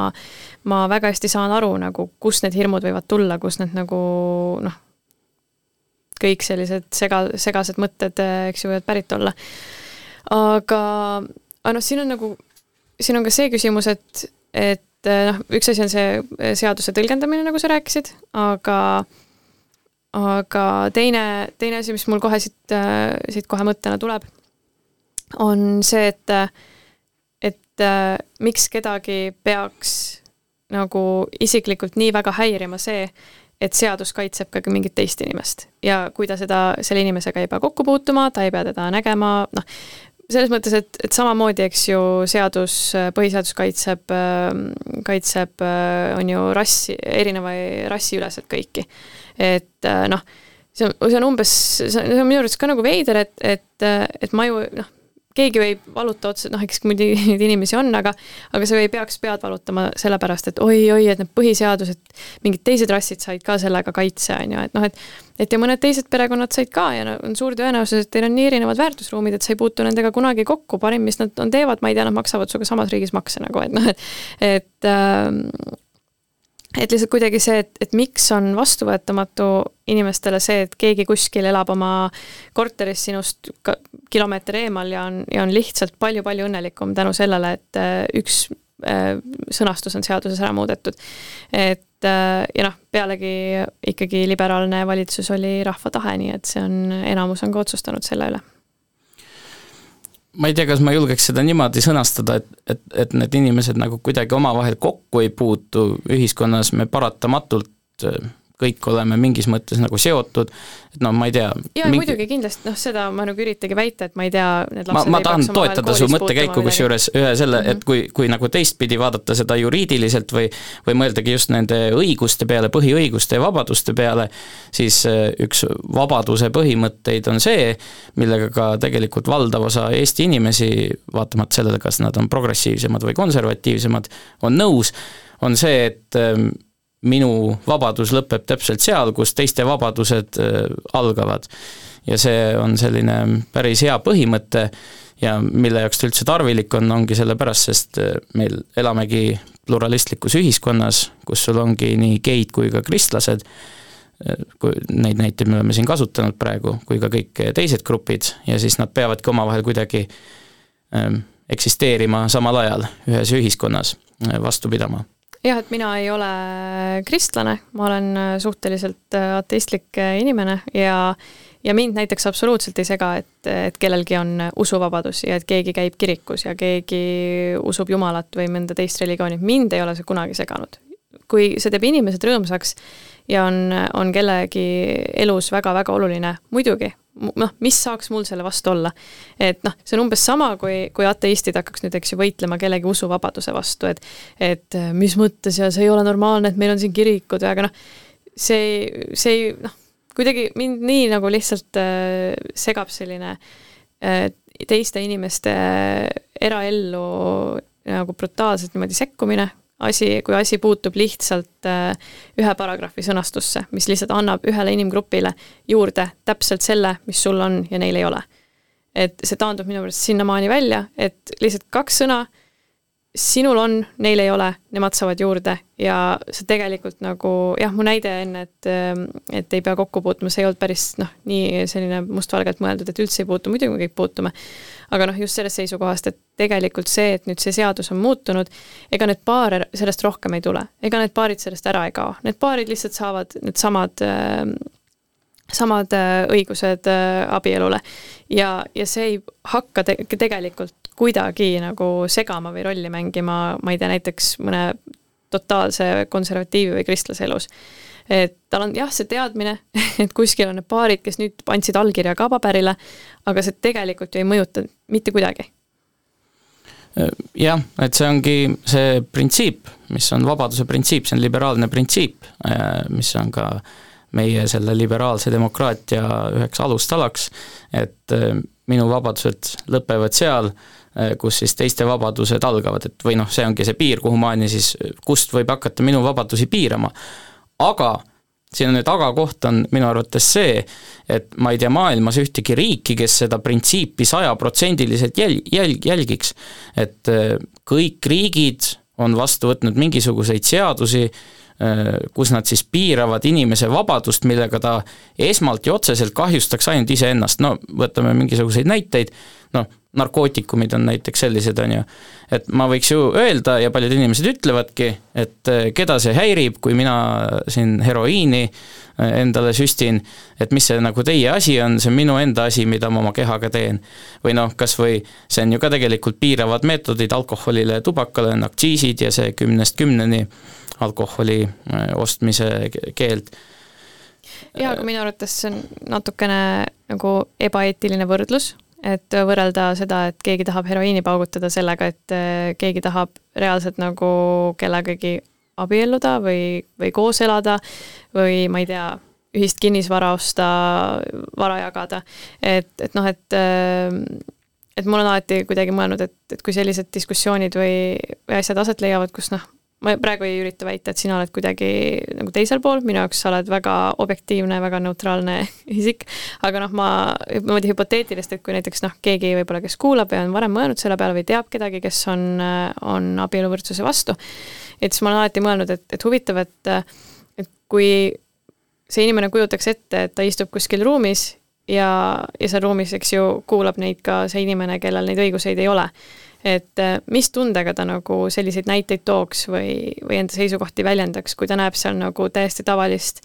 ma väga hästi saan aru nagu, kust need hirmud võivad tulla, kust need nagu noh, kõik sellised sega, segased mõtted, eks ju, võivad pärit olla. aga, aga noh, siin on nagu, siin on ka see küsimus, et, et noh, üks asi on see seaduse tõlgendamine, nagu sa rääkisid, aga aga teine, teine asi, mis mul kohe siit, siit kohe mõttena tuleb, on see, et, et miks kedagi peaks nagu isiklikult nii väga häirima see, et seadus kaitseb ka mingit teist inimest ja kui ta seda, selle inimesega ei pea kokku puutuma, ta ei pea teda nägema, noh, selles mõttes, et, et samamoodi, eks ju, seadus, põhiseadus kaitseb, kaitseb, on ju, rassi, erineva rassiüleselt kõiki. et noh, see on, see on umbes, see on minu arvates ka nagu veider, et, et, et ma ju noh, keegi võib valuta otsa, noh, eks muidugi neid inimesi on, aga aga sa ei peaks pead valutama sellepärast, et oi-oi, et need põhiseadused, mingid teised rassid said ka sellega kaitse, on ju, et noh, et et ja mõned teised perekonnad said ka ja no on suur tõenäosus, et teil on nii erinevad väärtusruumid, et sa ei puutu nendega kunagi kokku, parim, mis nad on, teevad, ma ei tea, nad maksavad sinuga samas riigis makse nagu, et noh, et et ähm, et lihtsalt kuidagi see, et, et miks on vastuvõetamatu inimestele see, et keegi kuskil elab oma korteris sinust kilomeeter eemal ja on, ja on lihtsalt palju-palju õnnelikum tänu sellele, et äh, üks äh, sõnastus on seaduses ära muudetud. et äh, ja noh, pealegi ikkagi liberaalne valitsus oli rahva tahe, nii et see on, enamus on ka otsustanud selle üle ma ei tea, kas ma julgeks seda niimoodi sõnastada, et, et, et need inimesed nagu kuidagi omavahel kokku ei puutu, ühiskonnas me paratamatult kõik oleme mingis mõttes nagu seotud, et no ma ei tea. jaa mingi..., muidugi kindlasti, noh seda ma nagu üritangi väita, et ma ei tea, need lapsed ma, ma tahan toetada su mõttekäiku kusjuures ühe selle mm, -hmm. et kui, kui nagu teistpidi vaadata seda juriidiliselt või või mõeldagi just nende õiguste peale, põhiõiguste ja vabaduste peale, siis äh, üks vabaduse põhimõtteid on see, millega ka tegelikult valdav osa Eesti inimesi, vaatamata sellele, kas nad on progressiivsemad või konservatiivsemad, on nõus, on see, et ähm, minu vabadus lõpeb täpselt seal, kus teiste vabadused äh, algavad. ja see on selline päris hea põhimõte ja mille jaoks ta üldse tarvilik on, ongi sellepärast, sest äh, meil elamegi pluralistlikus ühiskonnas, kus sul ongi nii geid kui ka kristlased, äh, kui neid näiteid me oleme siin kasutanud praegu, kui ka kõik teised grupid ja siis nad peavadki omavahel kuidagi ähm, eksisteerima samal ajal ühes ühiskonnas, vastu pidama jah, et mina ei ole kristlane, ma olen äh, suhteliselt äh, ateistlik äh, inimene ja ja mind näiteks absoluutselt ei sega, et, et kellelgi on usuvabadus ja et keegi käib kirikus ja keegi usub Jumalat või mõnda teist religiooni, mind ei ole see kunagi seganud. kui see teeb inimesed rõõmsaks ja on, on kellegi elus väga-väga oluline, muidugi, noh, mis saaks mul selle vastu olla. et noh, see on umbes sama, kui, kui ateistid hakkaks nüüd, eks ju, võitlema kellegi usuvabaduse vastu, et et äh, mis mõttes ja see ei ole normaalne, et meil on siin kirikud, aga noh, see, see ei noh, kuidagi mind nii nagu lihtsalt äh, segab selline äh, teiste inimeste eraellu nagu brutaalselt niimoodi sekkumine, asi, kui asi puutub lihtsalt äh, ühe paragrahvi sõnastusse, mis lihtsalt annab ühele inimgrupile juurde täpselt selle, mis sul on ja neil ei ole. et see taandub minu meelest sinnamaani välja, et lihtsalt kaks sõna sinul on, neil ei ole, nemad saavad juurde ja see tegelikult nagu jah, mu näide enne, et et ei pea kokku puutuma, see ei olnud päris noh, nii selline mustvalgelt mõeldud, et üldse ei puutu, muidugi me kõik puutume. aga noh, just sellest seisukohast, et tegelikult see, et nüüd see seadus on muutunud, ega need paare sellest rohkem ei tule, ega need paarid sellest ära ei kao, need paarid lihtsalt saavad needsamad äh, samad õigused äh, abielule. ja, ja see ei hakka te tegelikult kuidagi nagu segama või rolli mängima, ma ei tea, näiteks mõne totaalse konservatiivi või kristlase elus. et tal on jah, see teadmine, et kuskil on need paarid, kes nüüd andsid allkirja ka paberile, aga see tegelikult ju ei mõjuta mitte kuidagi. jah, et see ongi see printsiip, mis on vabaduse printsiip, see on liberaalne printsiip, mis on ka meie selle liberaalse demokraatia üheks alustalaks, et minu vabadused lõpevad seal, Äh, kus siis teiste vabadused algavad, et või noh, see ongi see piir, kuhumaani siis, kust võib hakata minu vabadusi piirama. aga siin on nüüd aga koht on minu arvates see, et ma ei tea maailmas ühtegi riiki, kes seda printsiipi sajaprotsendiliselt jäl-, jäl-, jälgiks. et äh, kõik riigid on vastu võtnud mingisuguseid seadusi, äh, kus nad siis piiravad inimese vabadust, millega ta esmalt ja otseselt kahjustaks ainult iseennast, no võtame mingisuguseid näiteid, noh, narkootikumid on näiteks sellised, on ju. et ma võiks ju öelda ja paljud inimesed ütlevadki, et eh, keda see häirib, kui mina siin heroiini eh, endale süstin, et mis see nagu teie asi on, see on minu enda asi, mida ma oma kehaga teen. või noh, kas või see on ju ka tegelikult piiravad meetodid alkoholile ja tubakale, on aktsiisid ja see kümnest kümneni alkoholi eh, ostmise keeld jaa, aga minu arvates see on natukene nagu ebaeetiline võrdlus, et võrrelda seda, et keegi tahab heroiini paugutada sellega, et äh, keegi tahab reaalselt nagu kellegagi abielluda või, või koos elada või ma ei tea, ühist kinnisvara osta, vara jagada. et, et noh, et äh, et mul on alati kuidagi mõelnud, et, et kui sellised diskussioonid või, või asjad aset leiavad, kus noh, ma praegu ei ürita väita, et sina oled kuidagi nagu teisel pool, minu jaoks sa oled väga objektiivne, väga neutraalne isik, aga noh, ma niimoodi hüpoteetilist, et kui näiteks noh, keegi võib-olla, kes kuulab ja on varem mõelnud selle peale või teab kedagi, kes on, on abieluvõrdsuse vastu, et siis ma olen alati mõelnud, et, et huvitav, et et kui see inimene kujutaks ette, et ta istub kuskil ruumis ja, ja seal ruumis, eks ju, kuulab neid ka see inimene, kellel neid õiguseid ei ole et äh, mis tundega ta nagu selliseid näiteid tooks või, või enda seisukohti väljendaks, kui ta näeb seal nagu täiesti tavalist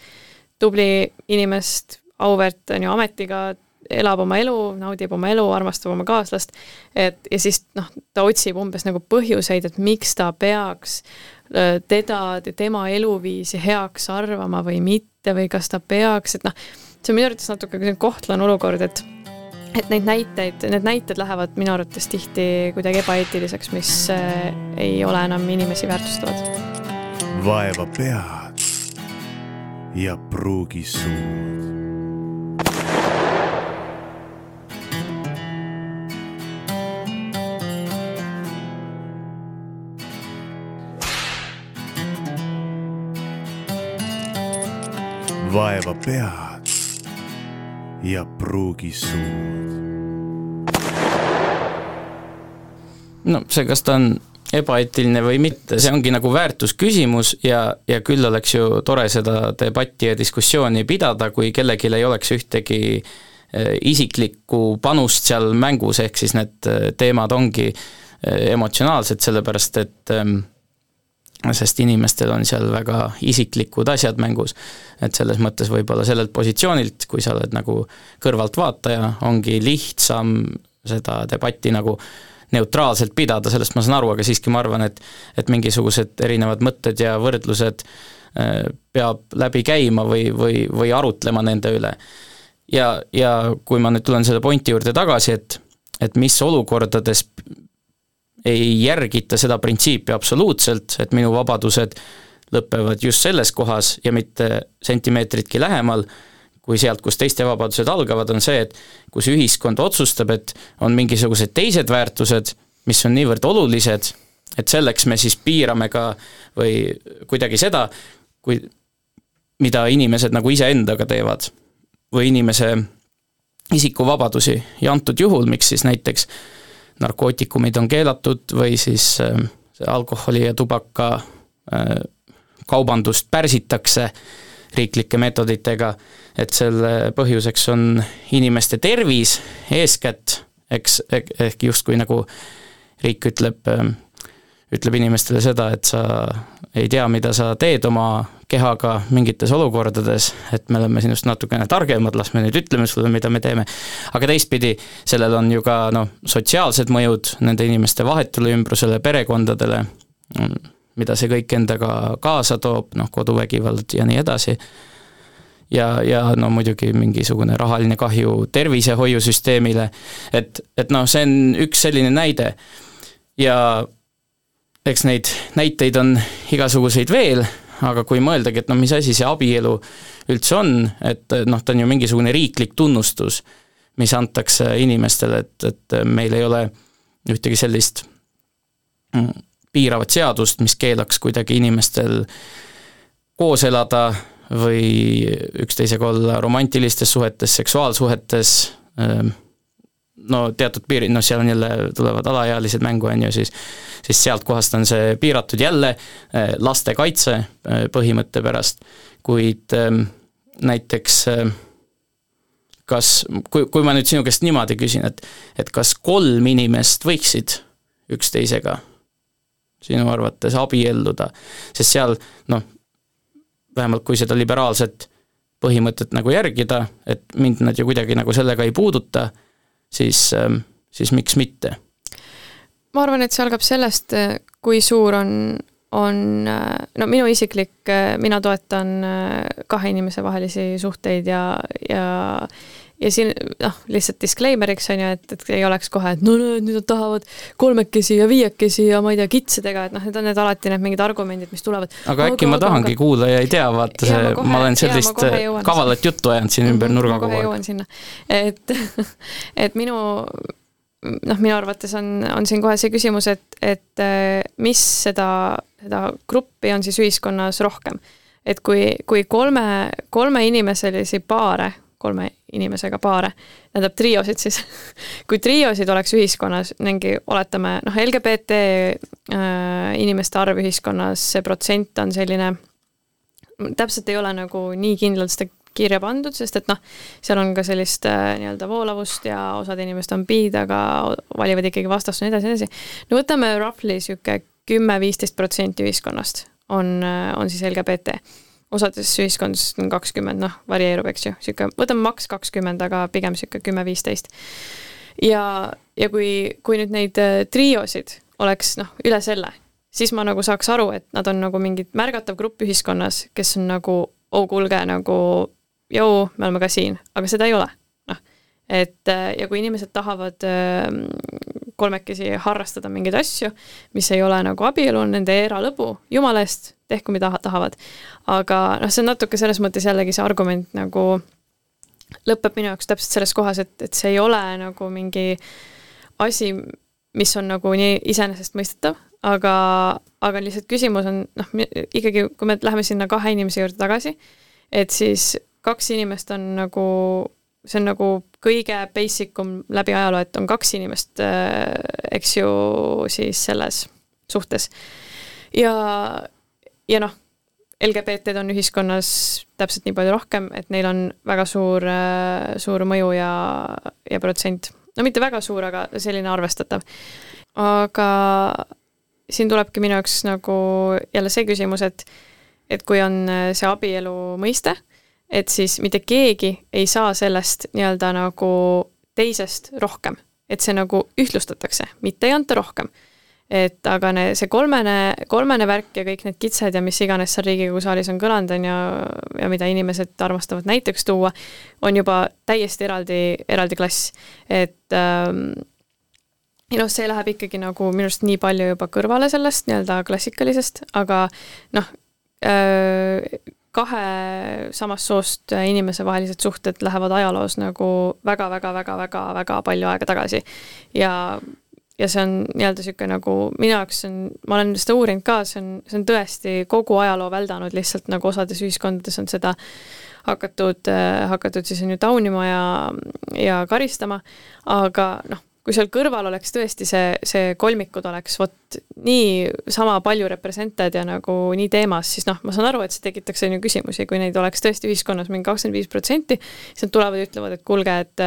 tubli inimest, auväärt, on ju, ametiga, elab oma elu, naudib oma elu, armastab oma kaaslast, et ja siis noh, ta otsib umbes nagu põhjuseid, et miks ta peaks äh, teda, tema eluviisi heaks arvama või mitte või kas ta peaks, et noh, see on minu arvates natuke kohtlane olukord, et et neid näiteid, need näited lähevad minu arvates tihti kuidagi ebaeetiliseks, mis äh, ei ole enam inimesi väärtustavad. vaeva pead ja pruugi suud. vaeva pead ja pruugisuud. no see, kas ta on ebaeetiline või mitte, see ongi nagu väärtusküsimus ja, ja küll oleks ju tore seda debatti ja diskussiooni pidada, kui kellelgi ei oleks ühtegi eh, isiklikku panust seal mängus, ehk siis need eh, teemad ongi eh, emotsionaalsed, sellepärast et ähm, sest inimestel on seal väga isiklikud asjad mängus. et selles mõttes võib-olla sellelt positsioonilt, kui sa oled nagu kõrvaltvaataja, ongi lihtsam seda debatti nagu neutraalselt pidada, sellest ma saan aru, aga siiski ma arvan, et et mingisugused erinevad mõtted ja võrdlused äh, peab läbi käima või, või, või arutlema nende üle. ja, ja kui ma nüüd tulen selle pointi juurde tagasi, et et mis olukordades ei järgita seda printsiipi absoluutselt, et minu vabadused lõpevad just selles kohas ja mitte sentimeetritki lähemal, kui sealt, kus teiste vabadused algavad, on see, et kus ühiskond otsustab, et on mingisugused teised väärtused, mis on niivõrd olulised, et selleks me siis piirame ka või kuidagi seda, kui, mida inimesed nagu iseendaga teevad või inimese isikuvabadusi ja antud juhul, miks siis näiteks narkootikumid on keelatud või siis äh, alkoholi ja tubaka äh, kaubandust pärsitakse riiklike meetoditega, et selle põhjuseks on inimeste tervis eeskätt, eks, ehk justkui nagu riik ütleb, äh, ütleb inimestele seda, et sa ei tea, mida sa teed oma kehaga mingites olukordades, et me oleme sinust natukene targemad, las me nüüd ütleme sulle, mida me teeme. aga teistpidi, sellel on ju ka noh, sotsiaalsed mõjud nende inimeste vahetule ümbrusele, perekondadele, mida see kõik endaga kaasa toob, noh, koduvägivald ja nii edasi ja, ja no muidugi mingisugune rahaline kahju tervishoiusüsteemile, et, et noh, see on üks selline näide. ja eks neid näiteid on igasuguseid veel aga kui mõeldagi, et noh, mis asi see abielu üldse on, et noh, ta on ju mingisugune riiklik tunnustus, mis antakse inimestele, et, et meil ei ole ühtegi sellist mm, piiravat seadust, mis keelaks kuidagi inimestel koos elada või üksteisega olla romantilistes suhetes, seksuaalsuhetes, ähm, no teatud piirid, noh seal on jälle, tulevad alaealised mängu, on ju, siis siis sealt kohast on see piiratud jälle äh, lastekaitse äh, põhimõtte pärast, kuid ähm, näiteks äh, kas, kui, kui ma nüüd sinu käest niimoodi küsin, et et kas kolm inimest võiksid üksteisega sinu arvates abielluda, sest seal noh, vähemalt kui seda liberaalset põhimõtet nagu järgida, et mind nad ju kuidagi nagu sellega ei puuduta, siis, ähm, siis miks mitte? Ma arvan, et see algab sellest, kui suur on, on no minu isiklik, mina toetan kahe inimese vahelisi suhteid ja, ja ja siin noh, lihtsalt disclaimer'iks on ju, et, et ei oleks kohe, et no nüüd nad tahavad kolmekesi ja viiekesi ja ma ei tea, kitsedega, et noh, need on need alati need mingid argumendid, mis tulevad. aga äkki aga, ma tahangi aga... kuulda ja ei tea, vaata see, ma olen sellist kavalat juttu ajanud siin ümber nurga kogu aeg. et, et minu noh, minu arvates on, on siin kohe see küsimus, et, et äh, mis seda, seda gruppi on siis ühiskonnas rohkem. et kui, kui kolme, kolme inimeselisi paare, kolme inimesega paare, tähendab triosid siis kui triosid oleks ühiskonnas, mingi oletame, noh, LGBT äh, inimeste arv ühiskonnas, see protsent on selline, täpselt ei ole nagu nii kindlalt seda kirja pandud, sest et noh, seal on ka sellist äh, nii-öelda voolavust ja osad inimesed on biid, aga valivad ikkagi vastast ja nii edasi, nii edasi. no võtame roughly niisugune kümme-viisteist protsenti ühiskonnast on, äh, on siis LGBT. Osades ühiskondades on kakskümmend, noh, varieerub, eks ju, niisugune, võtame maks kakskümmend, aga pigem niisugune kümme-viisteist. ja, ja kui, kui nüüd neid äh, triosid oleks noh, üle selle, siis ma nagu saaks aru, et nad on nagu mingi märgatav grupp ühiskonnas, kes on nagu oh kuulge, nagu jõu, me oleme ka siin, aga seda ei ole. Et äh, ja kui inimesed tahavad ähm, kolmekesi harrastada mingeid asju, mis ei ole nagu abielu, on nende eralõbu, jumala eest, tehku mida tahavad. aga noh, see on natuke selles mõttes jällegi see argument nagu lõpeb minu jaoks täpselt selles kohas, et, et see ei ole nagu mingi asi, mis on nagu nii iseenesestmõistetav, aga, aga lihtsalt küsimus on noh, ikkagi, kui me läheme sinna kahe inimese juurde tagasi, et siis kaks inimest on nagu, see on nagu kõige basic um läbi ajaloo, et on kaks inimest, äh, eks ju, siis selles suhtes. ja, ja noh, LGBT-d on ühiskonnas täpselt nii palju rohkem, et neil on väga suur, äh, suur mõju ja, ja protsent. no mitte väga suur, aga selline arvestatav. aga siin tulebki minu jaoks nagu jälle see küsimus, et et kui on äh, see abielu mõiste, et siis mitte keegi ei saa sellest nii-öelda nagu teisest rohkem. et see nagu ühtlustatakse, mitte ei anta rohkem. et aga ne, see kolmene, kolmene värk ja kõik need kitsed ja mis iganes seal Riigikogu saalis on kõlanud, on ju, ja mida inimesed armastavad näiteks tuua, on juba täiesti eraldi, eraldi klass. et ähm, ja noh, see läheb ikkagi nagu minu arust nii palju juba kõrvale sellest nii-öelda klassikalisest, aga noh, äh, kahe samast soost inimese vahelised suhted lähevad ajaloos nagu väga-väga-väga-väga-väga palju aega tagasi. ja, ja see on nii-öelda niisugune nagu minu jaoks on, ma olen seda uurinud ka, see on, see on tõesti kogu ajaloo väldanud, lihtsalt nagu osades ühiskondades on seda hakatud, hakatud siis on ju taunima ja, ja karistama, aga noh, kui seal kõrval oleks tõesti see, see kolmikud oleks vot nii sama palju represented ja nagu nii teemas, siis noh, ma saan aru, et see tekitaks on ju küsimusi, kui neid oleks tõesti ühiskonnas mingi kakskümmend viis protsenti, siis nad tulevad ja ütlevad, et kuulge, et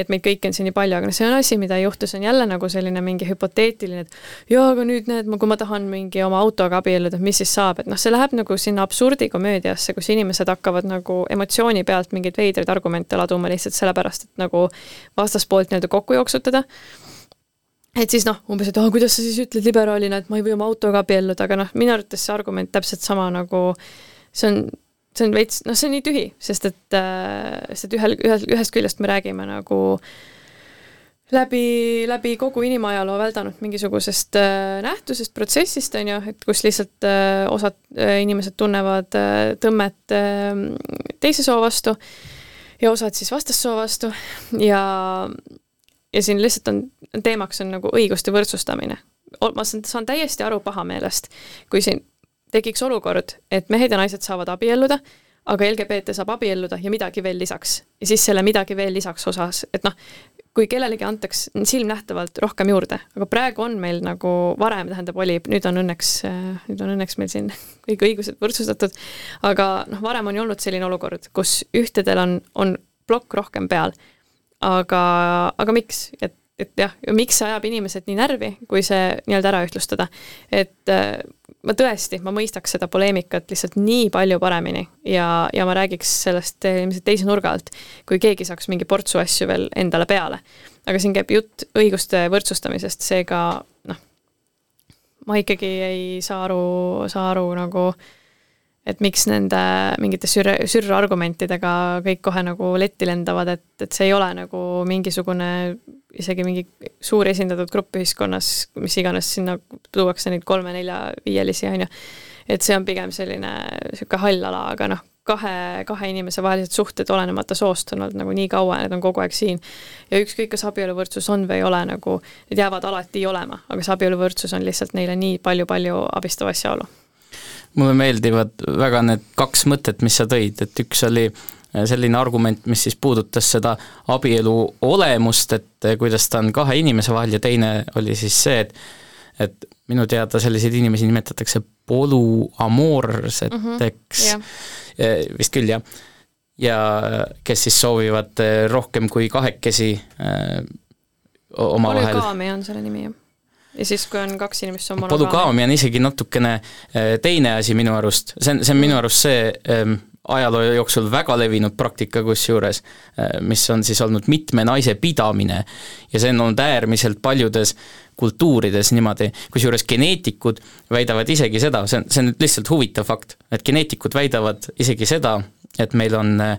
et meid kõiki on siin nii palju, aga noh, see on asi, mida ei juhtu, see on jälle nagu selline mingi hüpoteetiline, et jaa, aga nüüd näed, kui ma tahan mingi oma autoga abielluda, mis siis saab, et noh, see läheb nagu sinna absurdikomöödiasse, kus inimesed hakkavad nagu emotsiooni pealt mingeid veidraid argumente laduma lihtsalt sellepärast, et nagu vastaspoolt nii-öelda kokku jooksutada et siis noh, umbes, et oh, kuidas sa siis ütled liberaalina, et ma ei või oma autoga abielluda, aga noh, minu arvates see argument täpselt sama nagu see on, see on veits, noh, see on nii tühi, sest et äh,, sest et ühel, ühel, ühest küljest me räägime nagu läbi, läbi kogu inimajaloo väldanud mingisugusest äh, nähtusest, protsessist, on ju, et kus lihtsalt äh, osad äh, inimesed tunnevad äh, tõmmet äh, teise soo vastu ja osad siis vastassoo vastu ja ja siin lihtsalt on, teemaks on nagu õiguste võrdsustamine. ma saan, täiesti aru pahameelest, kui siin tekiks olukord, et mehed ja naised saavad abielluda, aga LGBT saab abielluda ja midagi veel lisaks. ja siis selle midagi veel lisaks osas, et noh, kui kellelegi antaks silmnähtavalt rohkem juurde, aga praegu on meil nagu varem, tähendab, oli, nüüd on õnneks, nüüd on õnneks meil siin kõik õigused võrdsustatud, aga noh, varem on ju olnud selline olukord, kus ühtedel on, on plokk rohkem peal aga, aga miks, et, et jah, miks see ajab inimesed nii närvi, kui see nii-öelda ära ühtlustada. et äh, ma tõesti, ma mõistaks seda poleemikat lihtsalt nii palju paremini ja, ja ma räägiks sellest ilmselt teise nurga alt, kui keegi saaks mingi portsu asju veel endale peale. aga siin käib jutt õiguste võrdsustamisest, seega noh, ma ikkagi ei saa aru, saa aru nagu äh, et miks nende mingite sür-, sürargumentidega kõik kohe nagu letti lendavad, et, et see ei ole nagu mingisugune isegi mingi suur esindatud grupp ühiskonnas, mis iganes sinna tuuakse neid kolme-nelja-viielisi, on ju. et see on pigem selline niisugune hall ala, aga noh, kahe, kahe inimese vahelised suhted, olenemata soost, on olnud nagu nii kaua need on kogu aeg siin. ja ükskõik, kas abieluvõrdsus on või ei ole, nagu need jäävad alati olema, aga see abieluvõrdsus on lihtsalt neile nii palju-palju abistav asjaolu. Mulle meeldivad väga need kaks mõtet, mis sa tõid, et üks oli selline argument, mis siis puudutas seda abielu olemust, et kuidas ta on kahe inimese vahel ja teine oli siis see, et et minu teada selliseid inimesi nimetatakse polüamoorseteks mm, -hmm, vist küll, jah. ja kes siis soovivad äh, rohkem kui kahekesi äh, omavahel. polügaamia on selle nimi, jah ja siis, kui on kaks inimest, on polügaamia on isegi natukene äh, teine asi minu arust, see on, see on minu arust see ähm, ajaloo jooksul väga levinud praktika kusjuures, mis on siis olnud mitme naise pidamine. Ja see on olnud äärmiselt paljudes kultuurides niimoodi, kusjuures geneetikud väidavad isegi seda, see on, see on nüüd lihtsalt huvitav fakt, et geneetikud väidavad isegi seda, et meil on äh,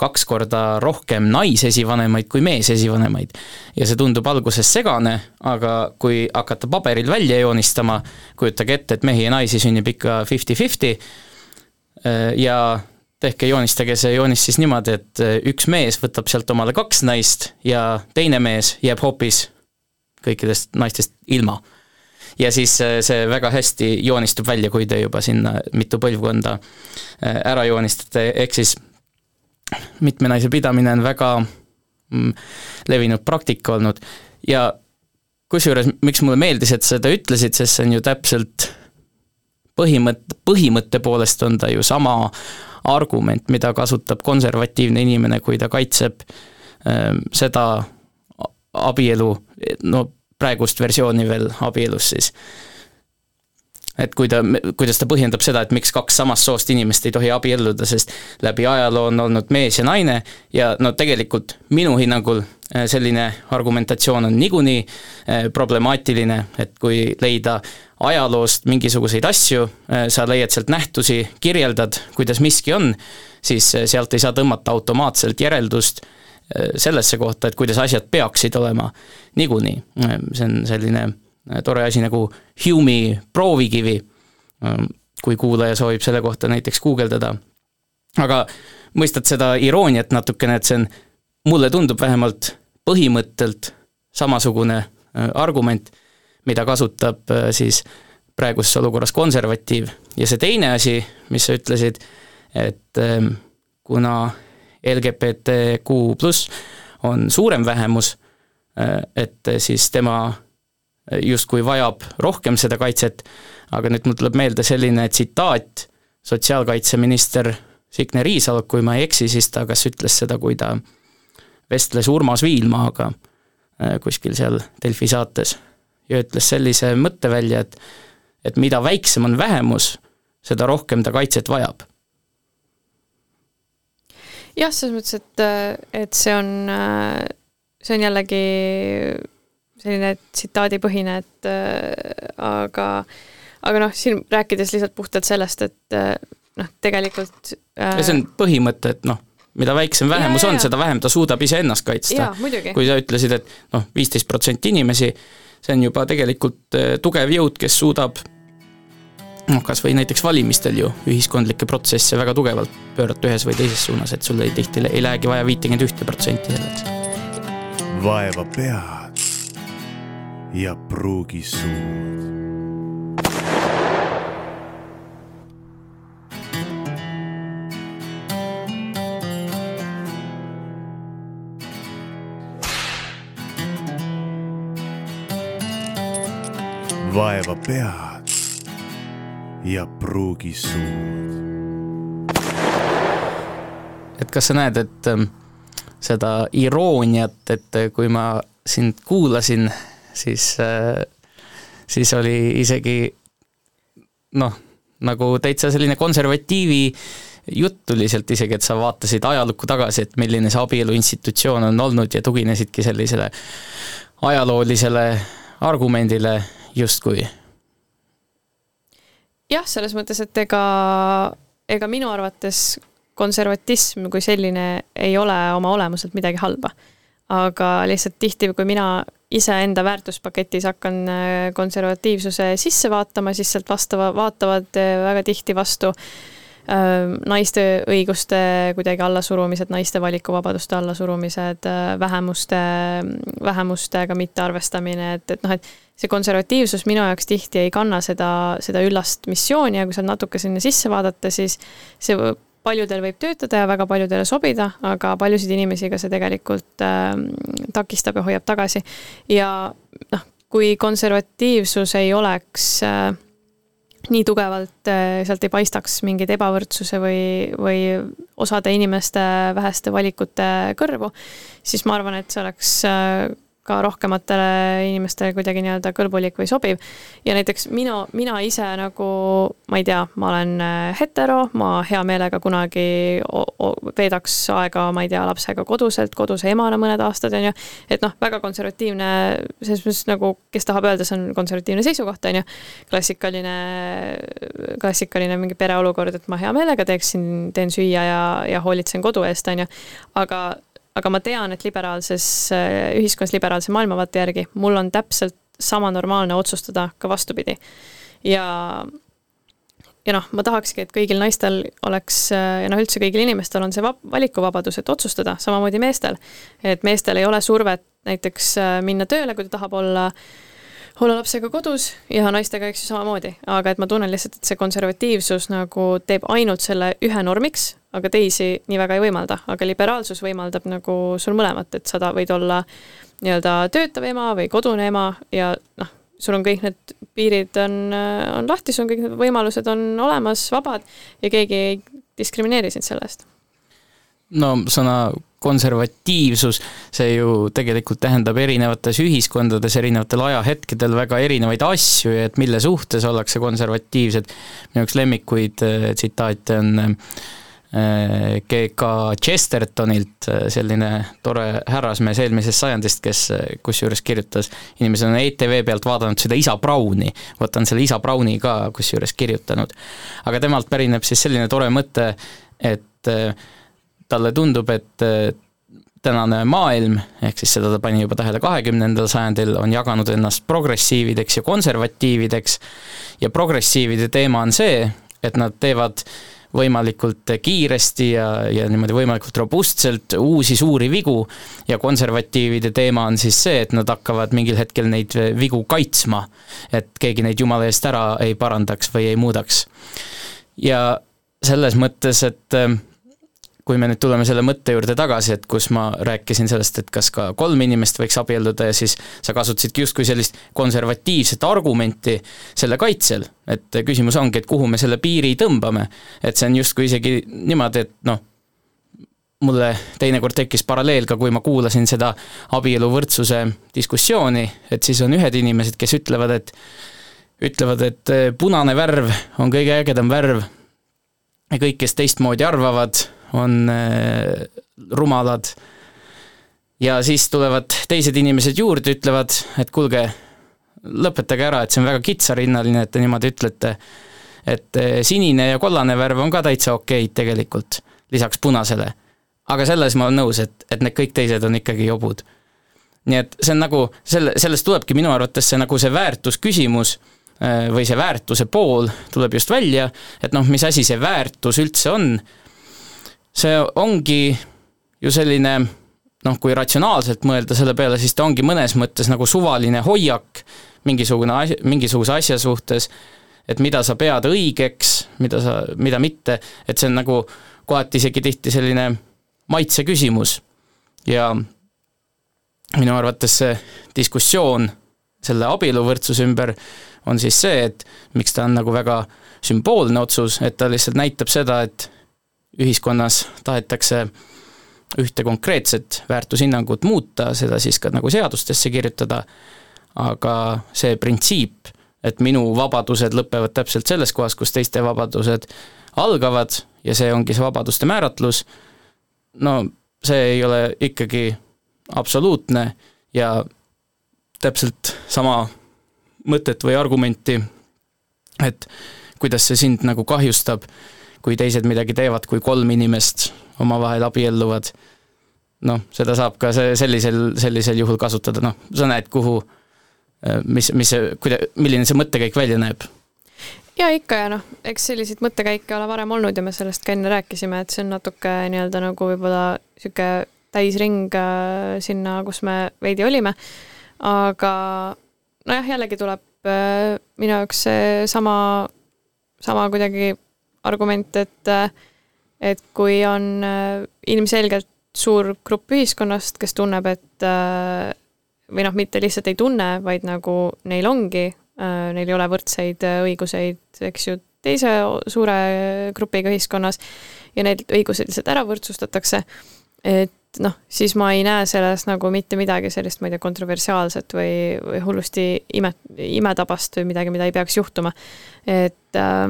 kaks korda rohkem naisesivanemaid kui meesesivanemaid. ja see tundub alguses segane, aga kui hakata paberil välja joonistama, kujutage ette, et mehi ja naisi sünnib ikka fifty-fifty äh, ja tehke, joonistage see joonis siis niimoodi, et äh, üks mees võtab sealt omale kaks naist ja teine mees jääb hoopis kõikidest naistest ilma. ja siis äh, see väga hästi joonistub välja, kui te juba sinna mitu põlvkonda ära joonistate, ehk siis mitme naise pidamine on väga mm, levinud praktika olnud ja kusjuures, miks mulle meeldis, et sa seda ütlesid, sest see on ju täpselt põhimõtte, põhimõtte poolest on ta ju sama argument, mida kasutab konservatiivne inimene, kui ta kaitseb äh, seda abielu, no praegust versiooni veel abielus siis. Et kui ta, kuidas ta põhjendab seda, et miks kaks samast soost inimest ei tohi abielluda, sest läbi ajaloo on olnud mees ja naine ja no tegelikult minu hinnangul äh, selline argumentatsioon on niikuinii äh, problemaatiline, et kui leida ajaloost mingisuguseid asju, äh, sa leiad sealt nähtusi, kirjeldad, kuidas miski on, siis sealt ei saa tõmmata automaatselt järeldust sellesse kohta, et kuidas asjad peaksid olema niikuinii. see on selline tore asi nagu Hume'i proovikivi, ähm, kui kuulaja soovib selle kohta näiteks guugeldada. aga mõistad seda irooniat natukene, et see on, mulle tundub vähemalt põhimõttelt samasugune äh, argument, mida kasutab äh, siis praeguses olukorras konservatiiv ja see teine asi, mis sa ütlesid, et ähm, kuna LGBTQ pluss on suurem vähemus, et siis tema justkui vajab rohkem seda kaitset, aga nüüd mul tuleb meelde selline tsitaat sotsiaalkaitseminister Signe Riisalult, kui ma ei eksi, siis ta kas ütles seda, kui ta vestles Urmas Viilmaaga äh, kuskil seal Delfi saates ja ütles sellise mõtte välja, et et mida väiksem on vähemus, seda rohkem ta kaitset vajab. Jah, selles mõttes, et, et see on, see on jällegi selline tsitaadipõhine, et aga, aga noh, siin rääkides lihtsalt puhtalt sellest, et noh, tegelikult ja see on põhimõte, et noh, mida väiksem vähemus ja, on, seda vähem ta suudab iseennast kaitsta. kui sa ütlesid, et noh, viisteist protsenti inimesi, see on juba tegelikult tugev jõud, kes suudab noh, kas või näiteks valimistel ju ühiskondlikke protsesse väga tugevalt pöörata ühes või teises suunas, et sul ei tihti ei lähegi vaja viitekümmet ühte protsenti selleks. vaeva pead ja pruugi suud. vaeva pead ja pruugisuud. et kas sa näed, et ähm, seda irooniat, et äh, kui ma sind kuulasin, siis, äh, siis oli isegi noh, nagu täitsa selline konservatiivi jutt tuli sealt isegi, et sa vaatasid ajalukku tagasi, et milline see abielu institutsioon on olnud ja tuginesidki sellisele ajaloolisele argumendile justkui jah, selles mõttes, et ega, ega minu arvates konservatism kui selline ei ole oma olemuselt midagi halba. Aga lihtsalt tihti, kui mina iseenda väärtuspaketis hakkan äh, konservatiivsuse sisse vaatama, siis sealt vastava, vaatavad äh, väga tihti vastu naiste õiguste kuidagi allasurumised, naiste valikuvabaduste allasurumised, vähemuste, vähemustega mittearvestamine, et, et noh, et see konservatiivsus minu jaoks tihti ei kanna seda, seda üllast missiooni ja kui seal natuke sinna sisse vaadata, siis see paljudel võib töötada ja väga paljudele sobida, aga paljusid inimesi ka see tegelikult äh, takistab ja hoiab tagasi. ja noh, kui konservatiivsus ei oleks äh, nii tugevalt äh, sealt ei paistaks mingeid ebavõrdsuse või, või osade inimeste väheste valikute kõrvu, siis ma arvan, et see oleks äh, ka rohkematele inimestele kuidagi nii-öelda kõlbulik või sobiv. ja näiteks mina, mina ise nagu, ma ei tea, ma olen äh, hetero, ma hea meelega kunagi veedaks aega, ma ei tea, lapsega koduselt, koduse emana mõned aastad, on ju, et noh, väga konservatiivne, selles mõttes nagu, kes tahab öelda, see on konservatiivne seisukoht, on ju, klassikaline, klassikaline mingi pereolukord, et ma hea meelega teeksin, teen süüa ja, ja hoolitsen kodu eest, on ju, aga aga ma tean, et liberaalses äh, ühiskonnas, liberaalse maailmavaate järgi mul on täpselt sama normaalne otsustada ka vastupidi. ja, ja noh, ma tahakski, et kõigil naistel oleks äh, ja noh, üldse kõigil inimestel on see vab-, valikuvabadus, et otsustada, samamoodi meestel. et meestel ei ole survet näiteks äh, minna tööle, kui ta tahab olla olla lapsega kodus ja naistega, eks ju, samamoodi, aga et ma tunnen lihtsalt, et see konservatiivsus nagu teeb ainult selle ühe normiks aga teisi nii väga ei võimalda, aga liberaalsus võimaldab nagu sul mõlemat, et sa võid olla nii-öelda töötav ema või kodune ema ja noh, sul on kõik need piirid on, on lahti, sul on kõik need võimalused on olemas, vabad ja keegi ei diskrimineeri sind selle eest. no sõna konservatiivsus, see ju tegelikult tähendab erinevates ühiskondades, erinevatel ajahetkedel väga erinevaid asju ja et mille suhtes ollakse konservatiivsed. minu üks lemmikuid äh, tsitaate on äh, GK Chestertonilt, selline tore härrasmees eelmisest sajandist, kes kusjuures kirjutas, inimesed on ETV pealt vaadanud seda isa Browni, vot on selle isa Browni ka kusjuures kirjutanud. aga temalt pärineb siis selline tore mõte, et äh, talle tundub, et äh, tänane maailm, ehk siis seda ta pani juba tähele kahekümnendal sajandil, on jaganud ennast progressiivideks ja konservatiivideks ja progressiivide teema on see, et nad teevad äh, võimalikult kiiresti ja, ja niimoodi võimalikult robustselt uusi suuri vigu ja konservatiivide teema on siis see, et nad hakkavad mingil hetkel neid vigu kaitsma, et keegi neid jumala eest ära ei parandaks või ei muudaks. ja selles mõttes, et kui me nüüd tuleme selle mõtte juurde tagasi, et kus ma rääkisin sellest, et kas ka kolm inimest võiks abielluda ja siis sa kasutasidki justkui sellist konservatiivset argumenti selle kaitsel, et küsimus ongi, et kuhu me selle piiri tõmbame. et see on justkui isegi niimoodi, et noh, mulle teinekord tekkis paralleel ka, kui ma kuulasin seda abieluvõrdsuse diskussiooni, et siis on ühed inimesed, kes ütlevad, et ütlevad, et punane värv on kõige ägedam värv ja kõik, kes teistmoodi arvavad, on äh, rumalad. ja siis tulevad teised inimesed juurde, ütlevad, et kuulge, lõpetage ära, et see on väga kitsarinnaline, et te niimoodi ütlete. et äh, sinine ja kollane värv on ka täitsa okeid tegelikult, lisaks punasele. aga selles ma olen nõus, et, et need kõik teised on ikkagi jobud. nii et see on nagu, selle, sellest tulebki minu arvates see nagu see väärtusküsimus äh, või see väärtuse pool tuleb just välja, et noh, mis asi see väärtus üldse on see ongi ju selline noh, kui ratsionaalselt mõelda selle peale, siis ta ongi mõnes mõttes nagu suvaline hoiak mingisugune asi, mingisuguse asja suhtes, et mida sa pead õigeks, mida sa, mida mitte, et see on nagu kohati isegi tihti selline maitse küsimus. ja minu arvates see diskussioon selle abieluvõrdsuse ümber on siis see, et miks ta on nagu väga sümboolne otsus, et ta lihtsalt näitab seda, et ühiskonnas tahetakse ühte konkreetset väärtushinnangut muuta, seda siis ka nagu seadustesse kirjutada, aga see printsiip, et minu vabadused lõpevad täpselt selles kohas, kus teiste vabadused algavad ja see ongi see vabaduste määratlus, no see ei ole ikkagi absoluutne ja täpselt sama mõtet või argumenti, et kuidas see sind nagu kahjustab kui teised midagi teevad, kui kolm inimest omavahel abielluvad, noh, seda saab ka see sellisel, sellisel juhul kasutada, noh, sa näed, kuhu, mis, mis see, kuida-, milline see mõttekäik välja näeb. Ja ikka ja noh, eks selliseid mõttekäike ole varem olnud ja me sellest ka enne rääkisime, et see on natuke nii-öelda nagu võib-olla niisugune täisring äh, sinna, kus me veidi olime, aga nojah, jällegi tuleb äh, minu jaoks seesama, sama kuidagi argument, et et kui on ilmselgelt suur grupp ühiskonnast, kes tunneb, et või noh, mitte lihtsalt ei tunne, vaid nagu neil ongi Äh, neil ei ole võrdseid äh, õiguseid, eks ju, teise suure grupiga ühiskonnas ja need õigused lihtsalt ära võrdsustatakse, et noh, siis ma ei näe selles nagu mitte midagi sellist, ma ei tea, kontroversiaalset või, või hullusti ime, imetabast või midagi, mida ei peaks juhtuma. et äh,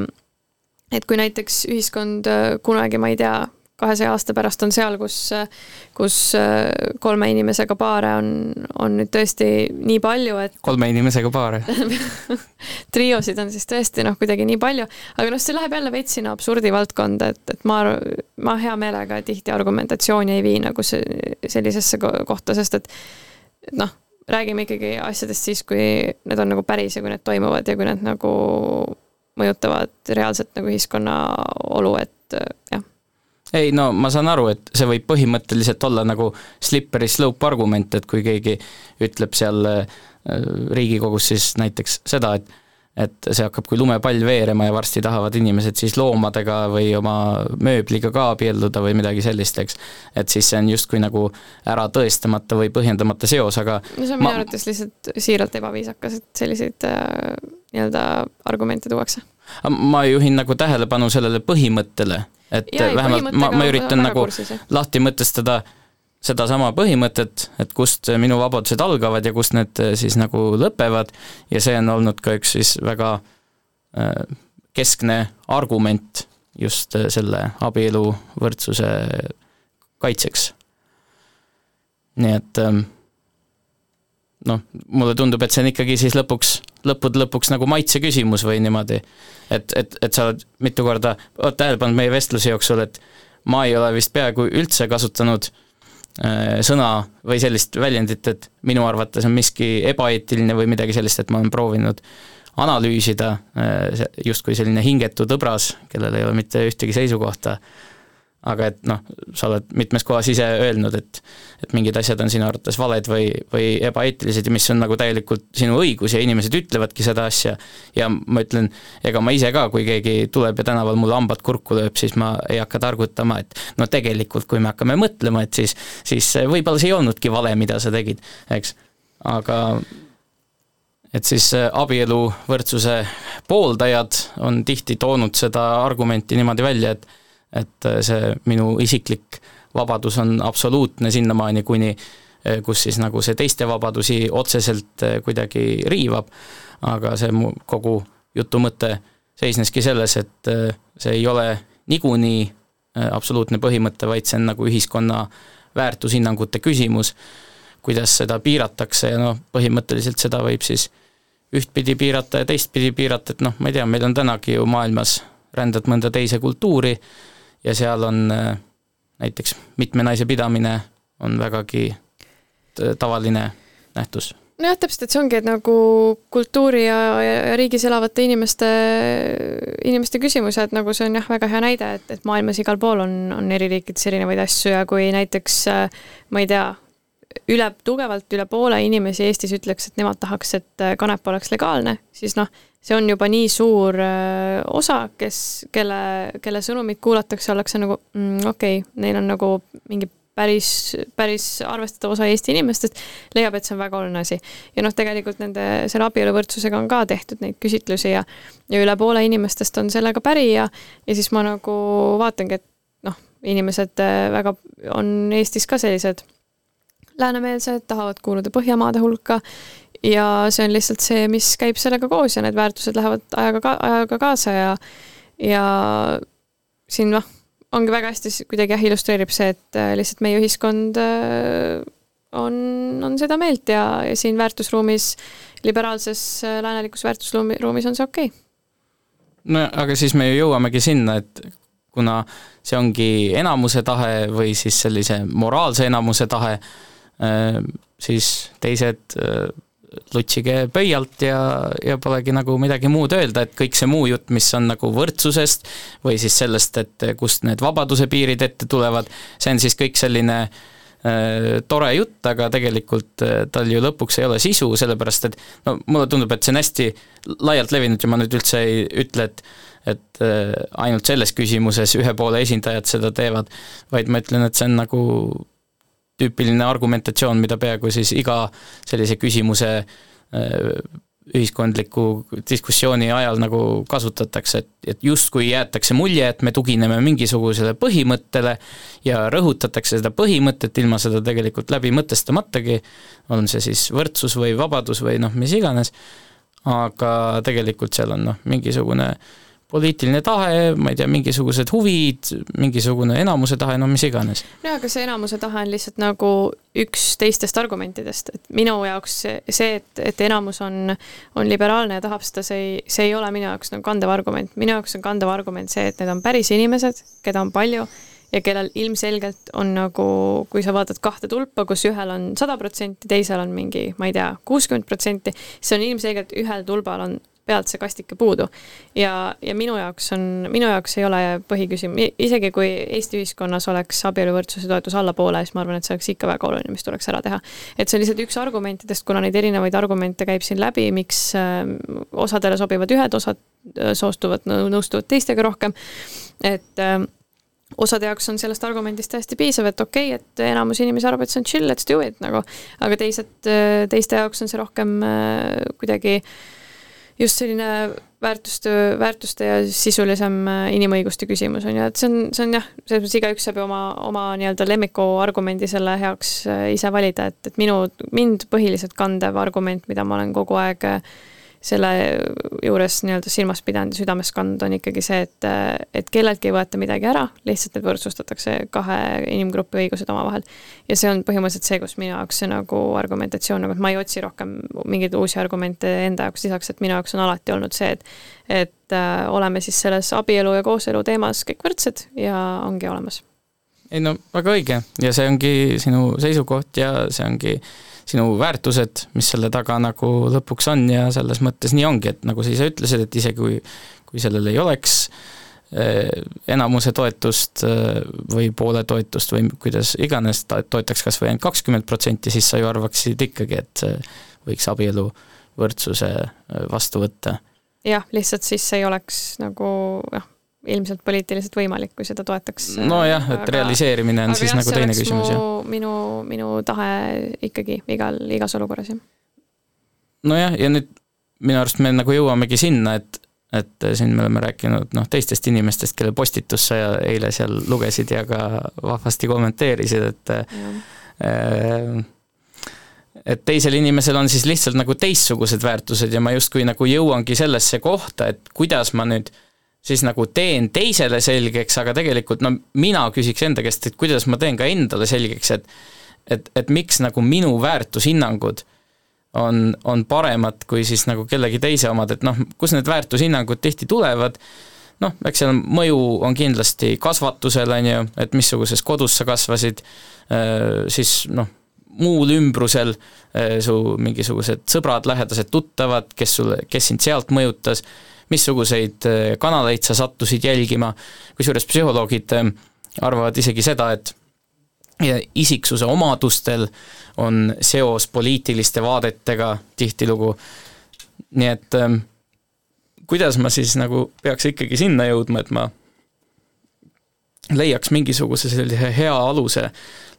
et kui näiteks ühiskond kunagi, ma ei tea, kahesaja aasta pärast on seal, kus, kus äh, kolme inimesega paare on, on nüüd tõesti nii palju, et kolme inimesega paare. Triosid on siis tõesti noh, kuidagi nii palju, aga noh, see läheb jälle veits sinna absurdi valdkonda, et, et ma, ma hea meelega tihti argumentatsiooni ei vii nagu see, sellisesse kohta, sest et noh, räägime ikkagi asjadest siis, kui need on nagu päris ja kui need toimuvad ja kui need nagu mõjutavad reaalselt nagu ühiskonna olu, et jah. Ei no ma saan aru, et see võib põhimõtteliselt olla nagu slippery slope argument, et kui keegi ütleb seal äh, Riigikogus siis näiteks seda, et et see hakkab kui lumepall veerema ja varsti tahavad inimesed siis loomadega või oma mööbliga ka abielluda või midagi sellist, eks. et siis see on justkui nagu ära tõestamata või põhjendamata seos, aga no see on minu arvates lihtsalt siiralt ebaviisakas, et selliseid äh, nii-öelda argumente tuuakse. ma juhin nagu tähelepanu sellele põhimõttele et ja, vähemalt ma, ma üritan nagu kursis, lahti mõtestada sedasama põhimõtet, et kust minu vabadused algavad ja kust need eh, siis nagu lõpevad ja see on olnud ka üks siis väga äh, keskne argument just eh, selle abieluvõrdsuse kaitseks. nii et ähm, noh, mulle tundub, et see on ikkagi siis lõpuks, lõppude lõpuks nagu maitse küsimus või niimoodi. et, et, et sa oled mitu korda, oled tähele pannud meie vestluse jooksul, et ma ei ole vist peaaegu üldse kasutanud äh, sõna või sellist väljendit, et minu arvates on miski ebaeetiline või midagi sellist, et ma olen proovinud analüüsida äh, justkui selline hingetud õbras, kellel ei ole mitte ühtegi seisukohta aga et noh, sa oled mitmes kohas ise öelnud, et et mingid asjad on sinu arvates valed või, või ebaeetilised ja mis on nagu täielikult sinu õigus ja inimesed ütlevadki seda asja. ja ma ütlen, ega ma ise ka, kui keegi tuleb ja tänaval mulle hambad kurku lööb, siis ma ei hakka targutama, et no tegelikult, kui me hakkame mõtlema, et siis, siis võib-olla see ei olnudki vale, mida sa tegid, eks, aga et siis abieluvõrdsuse pooldajad on tihti toonud seda argumenti niimoodi välja, et et äh, see minu isiklik vabadus on absoluutne sinnamaani, kuni äh, kus siis nagu see teiste vabadusi otseselt äh, kuidagi riivab, aga see mu kogu jutu mõte seisneski selles, et see ei ole niikuinii absoluutne põhimõte, vaid see on nagu ühiskonna väärtushinnangute küsimus, kuidas seda piiratakse ja noh, põhimõtteliselt seda võib siis ühtpidi piirata ja teistpidi piirata, et noh, ma ei tea, meil on tänagi ju maailmas rändad mõnda teise kultuuri, ja seal on äh, näiteks mitme naise pidamine on vägagi tavaline nähtus. Nojah, täpselt, et see ongi, et nagu kultuuri ja, ja riigis elavate inimeste, inimeste küsimus ja et nagu see on jah, väga hea näide, et, et maailmas igal pool on, on eri riikides erinevaid asju ja kui näiteks äh, ma ei tea, üle, tugevalt üle poole inimesi Eestis ütleks, et nemad tahaks, et äh, kanep oleks legaalne, siis noh, see on juba nii suur äh, osa, kes, kelle, kelle sõnumit kuulatakse, ollakse nagu mm, okei okay,, neil on nagu mingi päris, päris arvestatav osa Eesti inimestest leiab, et see on väga oluline asi. ja noh, tegelikult nende, selle abieluvõrdsusega on ka tehtud neid küsitlusi ja ja üle poole inimestest on sellega päri ja ja siis ma nagu vaatangi, et noh, inimesed äh, väga, on Eestis ka sellised läänemeelsed, tahavad kuuluda Põhjamaade hulka ja see on lihtsalt see, mis käib sellega koos ja need väärtused lähevad ajaga ka-, ajaga kaasa ja ja siin noh, ongi väga hästi kuidagi jah, illustreerib see, et äh, lihtsalt meie ühiskond äh, on, on seda meelt ja, ja siin väärtusruumis, liberaalses äh, läänelikus väärtusruumis on see okei okay. no aga siis me ju jõuamegi sinna, et kuna see ongi enamuse tahe või siis sellise moraalse enamuse tahe, siis teised lutsige pöialt ja, ja polegi nagu midagi muud öelda, et kõik see muu jutt, mis on nagu võrdsusest või siis sellest, et kust need vabaduse piirid ette tulevad, see on siis kõik selline äh, tore jutt, aga tegelikult äh, tal ju lõpuks ei ole sisu, sellepärast et no mulle tundub, et see on hästi laialt levinud ja ma nüüd üldse ei ütle, et et äh, ainult selles küsimuses ühe poole esindajad seda teevad, vaid ma ütlen, et see on nagu tüüpiline argumentatsioon, mida peaaegu siis iga sellise küsimuse äh, ühiskondliku diskussiooni ajal nagu kasutatakse, et, et justkui jäetakse mulje, et me tugineme mingisugusele põhimõttele ja rõhutatakse seda põhimõtet ilma seda tegelikult läbi mõtestamatagi, on see siis võrdsus või vabadus või noh, mis iganes, aga tegelikult seal on noh, mingisugune äh, poliitiline tahe, ma ei tea, mingisugused huvid, mingisugune enamuse tahe, no mis iganes. jaa, aga see enamuse tahe on lihtsalt nagu üks teistest argumentidest, et minu jaoks see, et, et enamus on, on liberaalne ja tahab seda, see ei, see ei ole minu jaoks nagu kandev argument, minu jaoks on kandev argument see, et need on päris inimesed, keda on palju ja kellel ilmselgelt on nagu, kui sa vaatad kahte tulpa, kus ühel on sada protsenti, teisel on mingi, ma ei tea, kuuskümmend protsenti, siis on ilmselgelt ühel tulbal on pealt see kastike puudu. ja, ja minu jaoks on, minu jaoks ei ole põhiküsimus, isegi kui Eesti ühiskonnas oleks abieluvõrdsuse toetus allapoole, siis ma arvan, et see oleks ikka väga oluline, mis tuleks ära teha. et see on lihtsalt üks argumentidest, kuna neid erinevaid argumente käib siin läbi, miks äh, osadele sobivad ühed, osad äh, soostuvad, nõustuvad teistega rohkem, et äh, osade jaoks on sellest argumendist täiesti piisav, et okei okay,, et enamus inimesi arvab, et see on chill, let's do it nagu, aga teised, teiste jaoks on see rohkem kuidagi äh, just selline väärtuste, väärtuste ja sisulisem äh, inimõiguste küsimus on ju, et see on, see on jah, selles mõttes igaüks saab ju oma, oma nii-öelda lemmiku argumendi selle heaks äh, ise valida, et, et minu, mind põhiliselt kandev argument, mida ma olen kogu aeg äh, selle juures nii-öelda silmas pidanud ja südames kandnud, on ikkagi see, et, et kelleltki ei võeta midagi ära, lihtsalt need võrdsustatakse kahe inimgrupi õigused omavahel. ja see on põhimõtteliselt see, kus minu jaoks see nagu argumentatsioon, nagu et ma ei otsi rohkem mingeid uusi argumente enda jaoks lisaks, et minu jaoks on alati olnud see, et et äh, oleme siis selles abielu ja kooselu teemas kõik võrdsed ja ongi olemas. ei no väga õige ja see ongi sinu seisukoht ja see ongi äh, sinu väärtused, mis selle taga nagu lõpuks on ja selles mõttes nii ongi, et nagu sa ise ütlesid, et isegi kui, kui sellel ei oleks eh, enamuse toetust eh, või poole toetust või kuidas iganes, ta toetaks kas või ainult kakskümmend protsenti, siis sa ju arvaksid ikkagi, et võiks abielu võrdsuse eh, vastu võtta. jah, lihtsalt siis ei oleks nagu noh, ilmselt poliitiliselt võimalik, kui seda toetaks. nojah, et aga, realiseerimine on siis jah, nagu teine küsimus, jah. minu, minu tahe ikkagi igal, igas olukorras, jah. nojah, ja nüüd minu arust me nagu jõuamegi sinna, et, et siin me oleme rääkinud noh, teistest inimestest, kelle postitust sa eile seal lugesid ja ka vahvasti kommenteerisid, et äh, et teisel inimesel on siis lihtsalt nagu teistsugused väärtused ja ma justkui nagu jõuangi sellesse kohta, et kuidas ma nüüd äh, siis nagu teen teisele selgeks, aga tegelikult no mina küsiks enda käest, et kuidas ma teen ka endale selgeks, et et, et miks nagu minu väärtushinnangud on, on paremad kui siis nagu kellegi teise omad, et noh, kus need väärtushinnangud tihti tulevad, noh, eks seal mõju on kindlasti kasvatusel, on ju, et missuguses kodus sa kasvasid, äh, siis noh, muul ümbrusel äh, su mingisugused sõbrad, lähedased tuttavad, kes sulle, kes sind sealt mõjutas missuguseid äh, kanaleid sa sattusid jälgima, kusjuures psühholoogid äh, arvavad isegi seda, et isiksuse omadustel on seos poliitiliste vaadetega tihtilugu, nii et ähm, kuidas ma siis nagu peaks ikkagi sinna jõudma, et ma leiaks mingisuguse sellise hea aluse,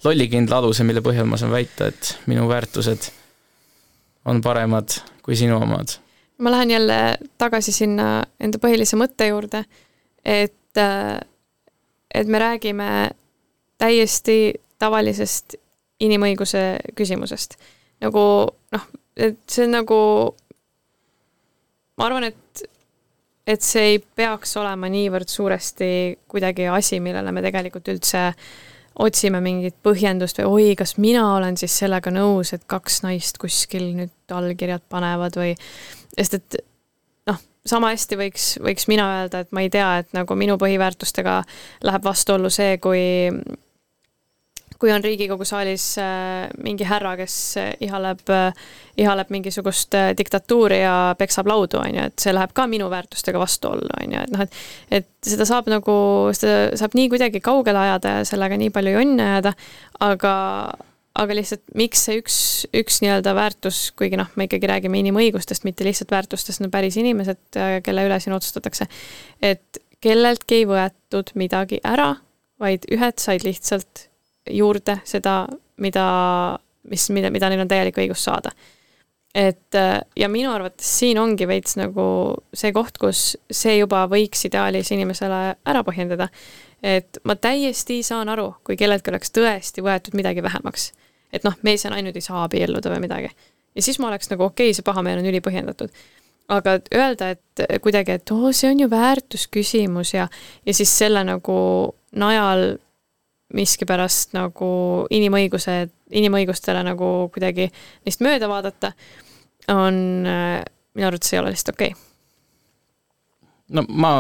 lollikindla aluse, mille põhjal ma saan väita, et minu väärtused on paremad kui sinu omad ma lähen jälle tagasi sinna enda põhilise mõtte juurde, et, äh, et me räägime täiesti tavalisest inimõiguse küsimusest. nagu noh, et see on nagu, ma arvan, et, et see ei peaks olema niivõrd suuresti kuidagi asi, millele me tegelikult üldse otsime mingit põhjendust või oi, kas mina olen siis sellega nõus, et kaks naist kuskil nüüd allkirjad panevad või? Sest et noh, sama hästi võiks, võiks mina öelda, et ma ei tea, et nagu minu põhiväärtustega läheb vastuollu see, kui kui on Riigikogu saalis äh, mingi härra, kes ihaleb, ihaleb mingisugust diktatuuri ja peksab laudu, on ju, et see läheb ka minu väärtustega vastuollu, on ju, et noh, et et seda saab nagu, seda saab nii kuidagi kaugele ajada ja sellega nii palju jonni ajada, aga aga lihtsalt miks see üks, üks nii-öelda väärtus, kuigi noh, me ikkagi räägime inimõigustest, mitte lihtsalt väärtustest, no päris inimesed, kelle üle siin otsustatakse, et kelleltki ei võetud midagi ära, vaid ühed said lihtsalt juurde seda, mida, mis, mida, mida neil on täielik õigus saada. et ja minu arvates siin ongi veits nagu see koht, kus see juba võiks ideaalis inimesele ära põhjendada. et ma täiesti saan aru, kui kelleltki oleks tõesti võetud midagi vähemaks. et noh, mees ja naine ei saa abielluda või midagi. ja siis ma oleks nagu okei okay,, see pahameel on ülipõhjendatud aga öelda, et kuidagi, et oo oh,, see on ju väärtusküsimus ja, ja siis selle nagu najal miskipärast nagu inimõigused, inimõigustele nagu kuidagi neist mööda vaadata, on, minu arvates ei ole lihtsalt okei. Okay.. no ma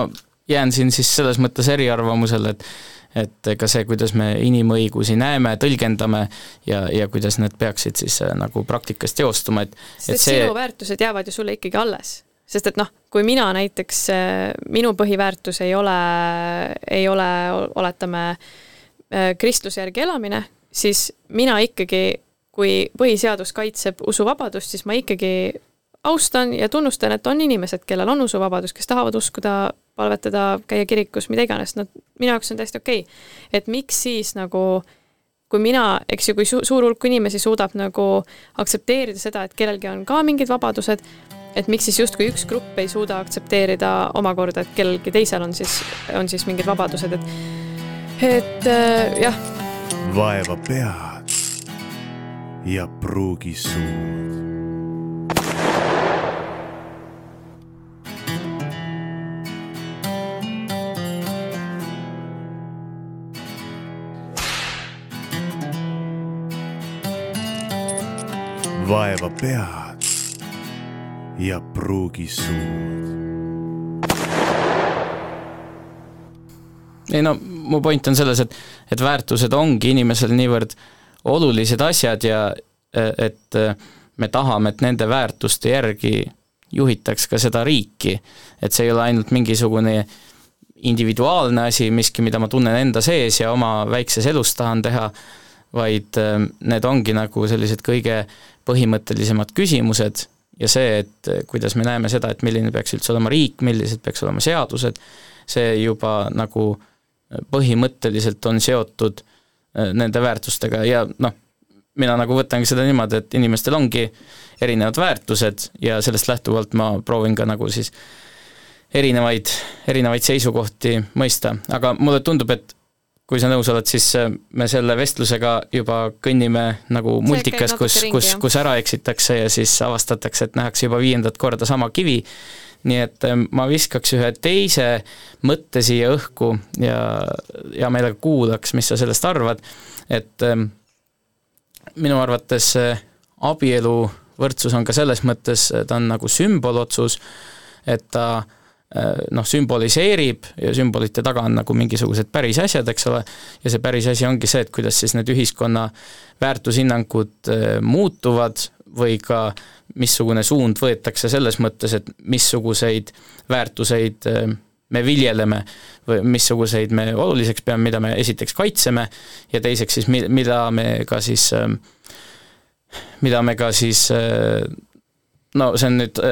jään siin siis selles mõttes eriarvamusele, et et ega see, kuidas me inimõigusi näeme, tõlgendame ja, ja kuidas need peaksid siis äh, nagu praktikas teostuma, et sest et see... sinu väärtused jäävad ju sulle ikkagi alles. Sest et noh, kui mina näiteks, äh, minu põhiväärtus ei ole, ei ole, oletame, Äh, kristluse järgi elamine, siis mina ikkagi, kui põhiseadus kaitseb usuvabadust, siis ma ikkagi austan ja tunnustan, et on inimesed, kellel on usuvabadus, kes tahavad uskuda, palvetada, käia kirikus, mida iganes, no minu jaoks on täiesti okei. Okay.. et miks siis nagu kui mina, eks ju, kui su suur hulk inimesi suudab nagu aktsepteerida seda, et kellelgi on ka mingid vabadused, et miks siis justkui üks grupp ei suuda aktsepteerida omakorda, et kellelgi teisel on siis, on siis mingid vabadused, et et äh, jah. vaeva pead ja pruugi suud. vaeva pead ja pruugi suud ei no mu point on selles, et, et väärtused ongi inimesel niivõrd olulised asjad ja et me tahame, et nende väärtuste järgi juhitaks ka seda riiki. et see ei ole ainult mingisugune individuaalne asi, miski, mida ma tunnen enda sees ja oma väikses elus tahan teha, vaid need ongi nagu sellised kõige põhimõttelisemad küsimused ja see, et kuidas me näeme seda, et milline peaks üldse olema riik, millised peaks olema seadused, see juba nagu äh, põhimõtteliselt on seotud äh, nende väärtustega ja noh, mina nagu võtangi seda niimoodi, et inimestel ongi erinevad väärtused ja sellest lähtuvalt ma proovin ka nagu siis erinevaid, erinevaid seisukohti mõista, aga mulle tundub, et kui sa nõus oled, siis äh, me selle vestlusega juba kõnnime nagu multikas, kus, kus, kus ära eksitakse ja siis avastatakse, et nähakse juba viiendat korda sama kivi nii et ma viskaks ühe teise mõtte siia õhku ja hea meelega kuulaks, mis sa sellest arvad, et minu arvates abielu võrdsus on ka selles mõttes, ta on nagu sümbolotsus, et ta äh, noh, sümboliseerib ja sümbolite taga on nagu mingisugused päris asjad, eks ole, ja see päris asi ongi see, et kuidas siis need ühiskonna väärtushinnangud muutuvad või ka missugune suund võetakse selles mõttes, et missuguseid väärtuseid äh, me viljeleme või missuguseid me oluliseks peame, mida me esiteks kaitseme ja teiseks siis, mida me ka siis, äh, mida me ka siis äh, no see on nüüd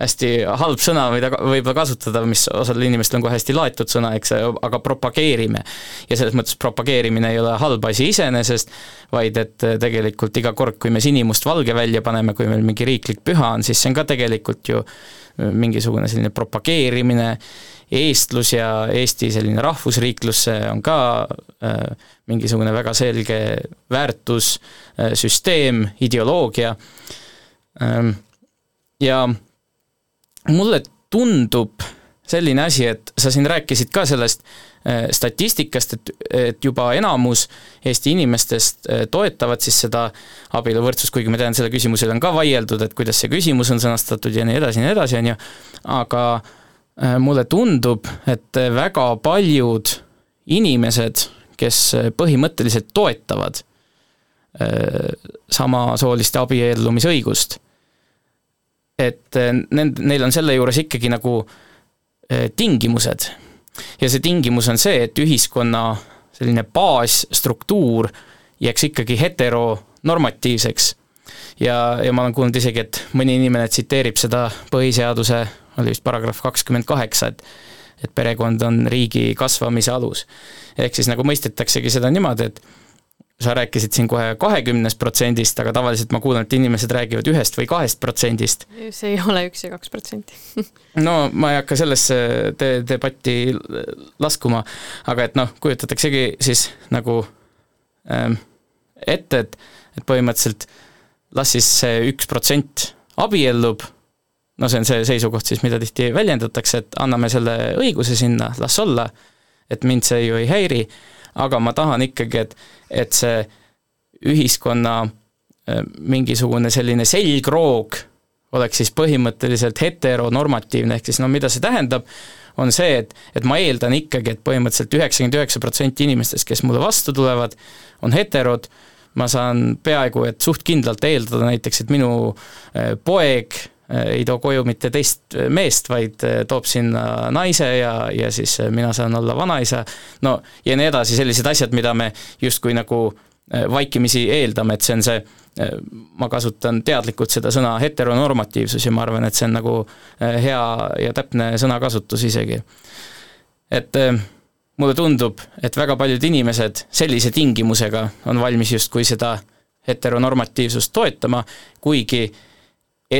hästi halb sõna, mida võib-olla kasutada, mis osal inimestel on kohe hästi laetud sõna, eks, aga propageerime. ja selles mõttes propageerimine ei ole halb asi iseenesest, vaid et tegelikult iga kord, kui me sinimustvalge välja paneme, kui meil mingi riiklik püha on, siis see on ka tegelikult ju mingisugune selline propageerimine, eestlus ja Eesti selline rahvusriiklus, see on ka äh, mingisugune väga selge väärtus äh,, ideoloogia ähm, ja mulle tundub selline asi, et sa siin rääkisid ka sellest äh, statistikast, et, et juba enamus Eesti inimestest äh, toetavad siis seda abieluvõrdsust, kuigi ma tean, selle küsimuse üle on ka vaieldud, et kuidas see küsimus on sõnastatud ja nii edasi ja nii edasi, on ju, aga äh, mulle tundub, et väga paljud inimesed, kes põhimõtteliselt toetavad samasooliste abiellumisõigust. Et nend-, neil on selle juures ikkagi nagu tingimused. ja see tingimus on see, et ühiskonna selline baasstruktuur jääks ikkagi heteronormatiivseks. ja, ja ma olen kuulnud isegi, et mõni inimene tsiteerib seda põhiseaduse, oli vist paragrahv kakskümmend kaheksa, et et perekond on riigi kasvamise alus. ehk siis nagu mõistetaksegi seda niimoodi, et sa rääkisid siin kohe kahekümnest protsendist, aga tavaliselt ma kuulen, et inimesed räägivad ühest või kahest protsendist. see ei ole üks ja kaks protsenti. No ma ei hakka sellesse de-, debatti laskuma, aga et noh, kujutataksegi siis nagu ähm, ette, et, et põhimõtteliselt las siis see üks protsent abiellub, no see on see seisukoht siis, mida tihti väljendatakse, et anname selle õiguse sinna, las olla, et mind see ju ei häiri, aga ma tahan ikkagi, et, et see ühiskonna äh, mingisugune selline selgroog oleks siis põhimõtteliselt heteronormatiivne, ehk siis no mida see tähendab, on see, et, et ma eeldan ikkagi, et põhimõtteliselt üheksakümmend üheksa protsenti inimestest, kes mulle vastu tulevad, on heterod, ma saan peaaegu et suht kindlalt eeldada näiteks, et minu äh, poeg ei too koju mitte teist äh, meest, vaid toob sinna naise ja, ja siis mina saan olla vanaisa, no ja nii edasi, sellised asjad, mida me justkui nagu vaikimisi eeldame, et see on see, ma kasutan teadlikult seda sõna heteronormatiivsus ja ma arvan, et see on nagu hea ja täpne sõnakasutus isegi. et mulle tundub, et väga paljud inimesed sellise tingimusega on valmis justkui seda heteronormatiivsust toetama, kuigi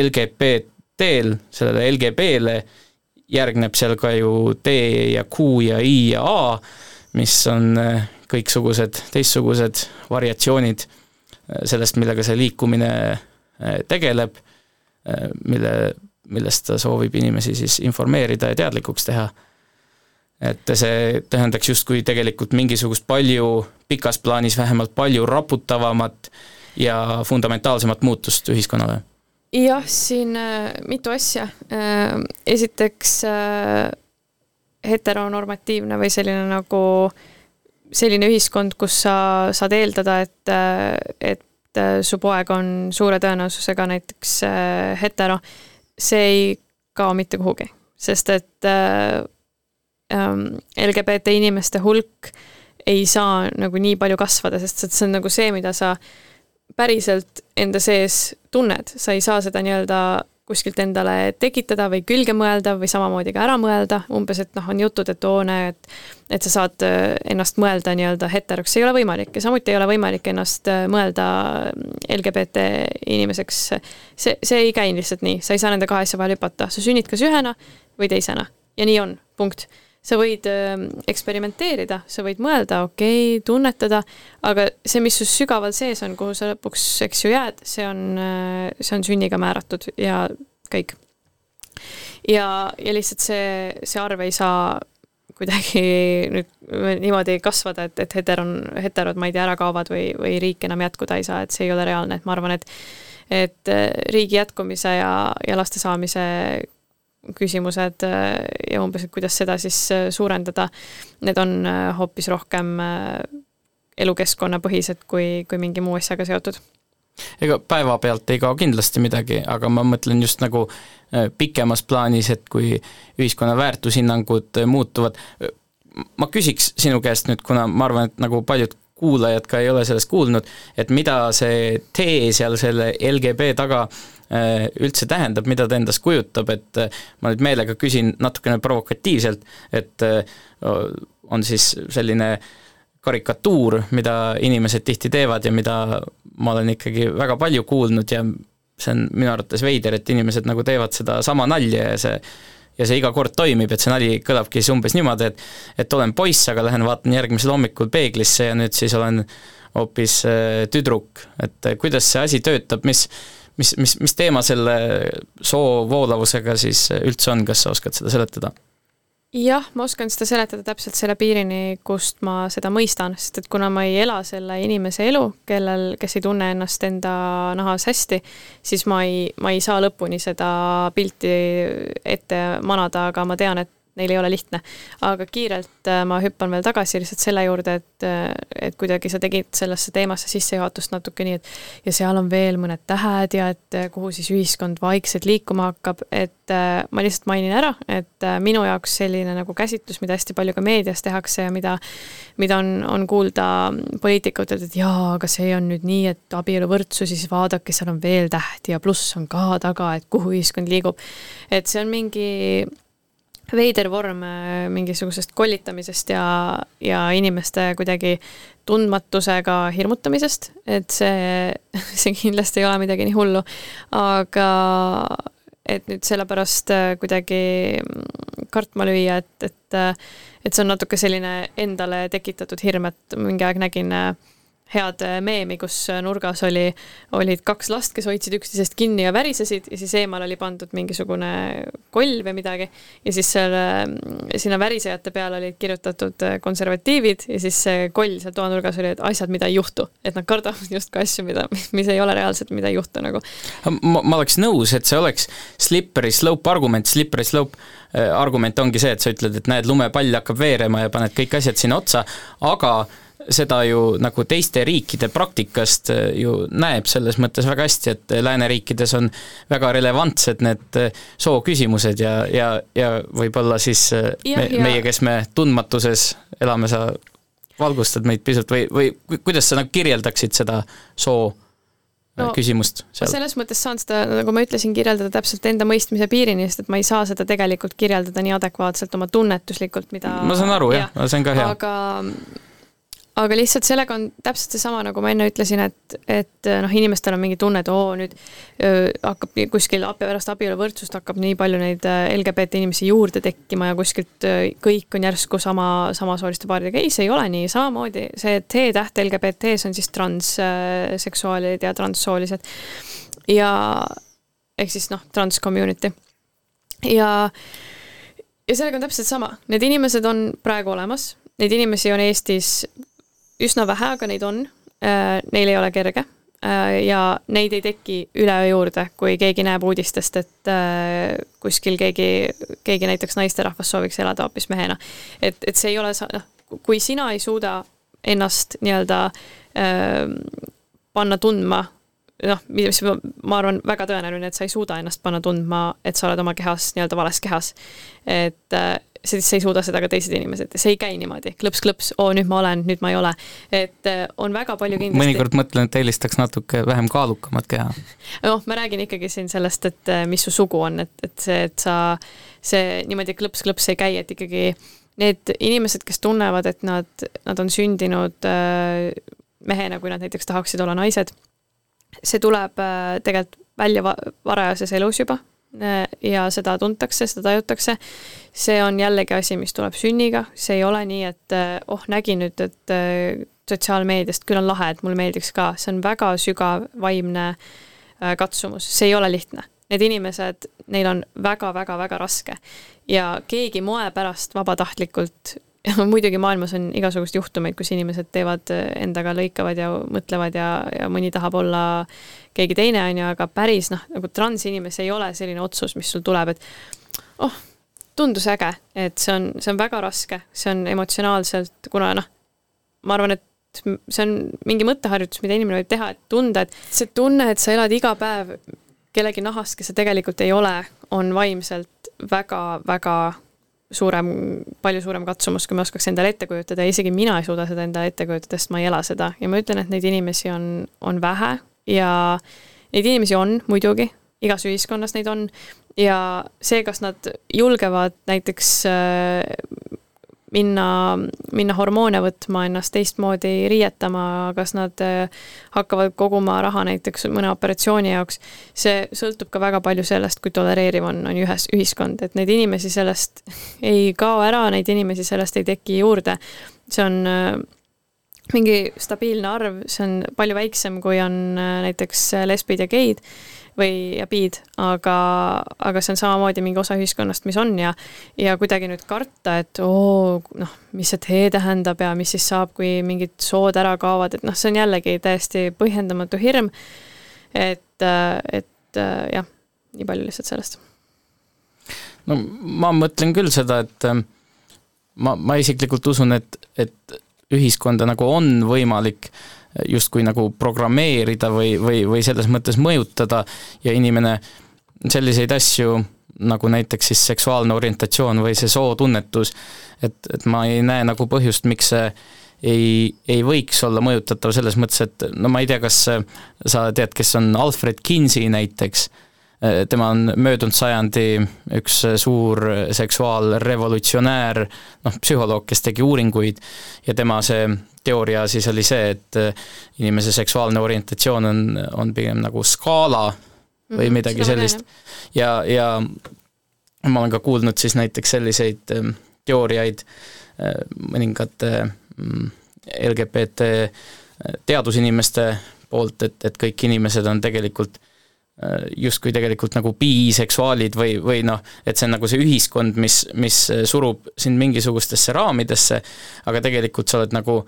LGBT-l, sellele LGB-le järgneb seal ka ju D ja Q ja I ja A, mis on äh, kõiksugused teistsugused variatsioonid äh, sellest, millega see liikumine äh, tegeleb, mille, millest ta soovib inimesi siis informeerida ja teadlikuks teha et see tähendaks justkui tegelikult mingisugust palju, pikas plaanis vähemalt palju raputavamat ja fundamentaalsemat muutust ühiskonnale? Jah, siin äh, mitu asja äh,. esiteks äh, heteronormatiivne või selline nagu selline ühiskond, kus sa saad eeldada, et, äh, et äh, su poeg on suure tõenäosusega näiteks äh, hetero, see ei kao mitte kuhugi, sest et äh, ähm, LGBT inimeste hulk ei saa nagu nii palju kasvada, sest see on nagu see, mida sa päriselt enda sees tunned, sa ei saa seda nii-öelda kuskilt endale tekitada või külge mõelda või samamoodi ka ära mõelda, umbes et noh, on jutud, et oo, näe, et et sa saad äh, ennast mõelda nii-öelda heteroks, see ei ole võimalik ja samuti ei ole võimalik ennast äh, mõelda LGBT inimeseks. see, see ei käi lihtsalt nii, sa ei saa nende kahe asja vahel hüpata, sa sünnid kas ühena või teisena. Ja nii on, punkt sa võid äh, eksperimenteerida, sa võid mõelda, okei okay,, tunnetada, aga see, mis sul sügaval sees on, kuhu sa lõpuks, eks ju, jääd, see on, äh, see on sünniga määratud ja kõik. ja, ja lihtsalt see, see arv ei saa kuidagi nüüd niimoodi kasvada, et, et heteron, heterod, ma ei tea, ära kaovad või, või riik enam jätkuda ei saa, et see ei ole reaalne, et ma arvan, et et äh, riigi jätkumise ja, ja laste saamise küsimused äh, ja umbes, et kuidas seda siis äh, suurendada, need on äh, hoopis rohkem elukeskkonnapõhised kui, kui mingi muu asjaga seotud. Ega päevapealt ei kao kindlasti midagi, aga ma mõtlen just nagu pikemas plaanis, et kui ühiskonna väärtushinnangud muutuvad, ma küsiks sinu käest nüüd, kuna ma arvan, et nagu paljud kuulajad ka ei ole sellest kuulnud, et mida see tee seal selle LGB taga üldse tähendab, mida ta endast kujutab, et äh, ma nüüd meelega küsin natukene provokatiivselt, et äh, on siis selline karikatuur, mida inimesed tihti teevad ja mida ma olen ikkagi väga palju kuulnud ja see on minu arvates veider, et inimesed nagu teevad sedasama nalja ja see ja see iga kord toimib, et see nali kõlabki siis umbes niimoodi, et et olen poiss, aga lähen vaatan järgmisel hommikul peeglisse ja nüüd siis olen hoopis tüdruk, et kuidas see asi töötab, mis mis, mis, mis teema selle soo voolavusega siis üldse on, kas sa oskad seda seletada? jah, ma oskan seda seletada täpselt selle piirini, kust ma seda mõistan, sest et kuna ma ei ela selle inimese elu, kellel, kes ei tunne ennast enda nahas hästi, siis ma ei, ma ei saa lõpuni seda pilti ette manada, aga ma tean, et neil ei ole lihtne. aga kiirelt äh, ma hüppan veel tagasi lihtsalt selle juurde, et, äh, et kuidagi sa tegid sellesse teemasse sissejuhatust natuke nii, et ja seal on veel mõned tähed ja et äh, kuhu siis ühiskond vaikselt liikuma hakkab, et ma lihtsalt mainin ära, et minu jaoks selline nagu käsitlus, mida hästi palju ka meedias tehakse ja mida mida on, on kuulda poliitikutelt, et jaa, aga see on nüüd nii, et abieluvõrdsus, siis vaadake, seal on veel tähti ja pluss on ka taga, et kuhu ühiskond liigub. et see on mingi veider vorm äh, mingisugusest kollitamisest ja, ja inimeste kuidagi tundmatusega hirmutamisest, et see, see kindlasti ei ole midagi nii hullu, aga et nüüd sellepärast äh, kuidagi kartma lüüa, et, et äh, et see on natuke selline endale tekitatud hirm, et mingi aeg nägin äh, head äh, meemi, kus äh, nurgas oli, olid kaks last, kes hoidsid üksteisest kinni ja värisesid ja siis eemal oli pandud mingisugune koll või midagi. ja siis selle, äh, sinna värisejate peale olid kirjutatud konservatiivid ja siis see koll seal toanurgas oli, et asjad, mida ei juhtu. et nad kardavad justkui asju, mida, mis ei ole reaalselt, mida ei juhtu nagu. ma, ma oleks nõus, et see oleks slippery slope argument, slippery slope argument ongi see, et sa ütled, et näed, lumepall hakkab veerema ja paned kõik asjad sinna otsa, aga seda ju nagu teiste riikide praktikast äh, ju näeb selles mõttes väga hästi, et lääneriikides on väga relevantsed need äh, sooküsimused ja, ja, ja võib-olla siis äh, ja, me, ja. meie, kes me tundmatuses elame, sa valgustad meid pisut või, või kuidas sa nagu kirjeldaksid seda soo no, küsimust seal? selles mõttes saan seda, nagu ma ütlesin, kirjeldada täpselt enda mõistmise piirini, sest et ma ei saa seda tegelikult kirjeldada nii adekvaatselt oma tunnetuslikult, mida ma saan aru jah ja,, see on ka hea. aga aga lihtsalt sellega on täpselt seesama, nagu ma enne ütlesin, et, et noh, inimestel on mingi tunne, et oo, nüüd öö, hakkab kuskil pärast abieluvõrdsust hakkab nii palju neid LGBT inimesi juurde tekkima ja kuskilt öö, kõik on järsku sama, samasooliste paaridega. ei, see ei ole nii, samamoodi see T-täht LGBT-s on siis transseksuaalid ja transsoolised. ja ehk siis noh, trans community. ja, ja sellega on täpselt sama, need inimesed on praegu olemas neid inimesi on Eestis üsna vähe, aga neid on. Äh, neil ei ole kerge äh, ja neid ei teki üleöö juurde, kui keegi näeb uudistest, et äh, kuskil keegi, keegi näiteks naisterahvas sooviks elada hoopis mehena. et, et see ei ole, noh, kui sina ei suuda ennast nii-öelda panna tundma noh, mis ma arvan, väga tõenäoline, et sa ei suuda ennast panna tundma, et sa oled oma kehas nii-öelda vales kehas. et siis sa ei suuda seda ka teised inimesed, see ei käi niimoodi klõps-klõps, oo nüüd ma olen, nüüd ma ei ole. et äh, on väga palju kindlasti mõnikord mõtlen, et eelistaks natuke vähem kaalukamat keha. noh, ma räägin ikkagi siin sellest, et äh, mis su sugu on, et, et see, et sa, see niimoodi klõps-klõps ei käi, et ikkagi need inimesed, kes tunnevad, et nad, nad on sündinud äh, mehena, kui nad näiteks tahaksid olla naised, see tuleb tegelikult välja varajases elus juba Äh, ja seda tuntakse, seda tajutakse. see on jällegi asi, mis tuleb sünniga, see ei ole nii, et äh, oh, nägin nüüd, et äh, sotsiaalmeediast küll on lahe, et mulle meeldiks ka, see on väga sügav vaimne katsumus, see ei ole lihtne. Need inimesed, neil on väga-väga-väga raske ja keegi moe pärast vabatahtlikult muidugi maailmas on igasuguseid juhtumeid, kus inimesed teevad endaga, lõikavad ja mõtlevad ja, ja mõni tahab olla keegi teine, on ju, aga päris noh, nagu transinimesi ei ole selline otsus, mis sul tuleb, et oh, tundus äge, et see on, see on väga raske, see on emotsionaalselt, kuna noh, ma arvan, et see on mingi mõtteharjutus, mida inimene võib teha, et tunda, et see tunne, et sa elad iga päev kellegi nahas, kes sa tegelikult ei ole, on vaimselt väga-väga suurem, palju suurem katsumus, kui ma oskaks endale ette kujutada. Ja isegi mina ei suuda seda endale ette kujutada, sest ma ei ela seda. Ja ma ütlen, et neid inimesi on, on vähe. Ja neid inimesi on muidugi, igas ühiskonnas neid on. Ja see, kas nad julgevad näiteks äh, minna, minna hormoone võtma, ennast teistmoodi riietama, kas nad äh, hakkavad koguma raha näiteks mõne operatsiooni jaoks, see sõltub ka väga palju sellest, kui tolereeriv on, on ühes, ühiskond, et neid inimesi sellest ei kao ära, neid inimesi sellest ei teki juurde. see on äh, mingi stabiilne arv, see on palju väiksem, kui on äh, näiteks lesbid ja geid või, ja biid, aga, aga see on samamoodi mingi osa ühiskonnast, mis on ja ja kuidagi nüüd karta, et oo, noh, mis see tee tähendab ja mis siis saab, kui mingid sood ära kaovad, et noh, see on jällegi täiesti põhjendamatu hirm, et, et jah, nii palju lihtsalt sellest. No ma mõtlen küll seda, et ma, ma isiklikult usun, et, et ühiskonda nagu on võimalik justkui nagu programmeerida või, või, või selles mõttes mõjutada ja inimene selliseid asju nagu näiteks siis seksuaalne orientatsioon või see sootunnetus, et, et ma ei näe nagu põhjust, miks see ei, ei võiks olla mõjutatav selles mõttes, et no ma ei tea, kas sa tead, kes on Alfred Kinsey näiteks, tema on möödunud sajandi üks suur seksuaalrevolutsionäär, noh, psühholoog, kes tegi uuringuid ja tema see teooria siis oli see, et inimese seksuaalne orientatsioon on, on pigem nagu skaala või mhm, midagi sellist. ja, ja ma olen ka kuulnud siis näiteks selliseid ähm, teooriaid äh, mõningate mm, LGBT äh, teadusinimeste poolt, et, et kõik inimesed on tegelikult äh, justkui tegelikult nagu biseksuaalid või, või noh, et see on nagu see ühiskond, mis, mis surub sind mingisugustesse raamidesse, aga tegelikult sa oled nagu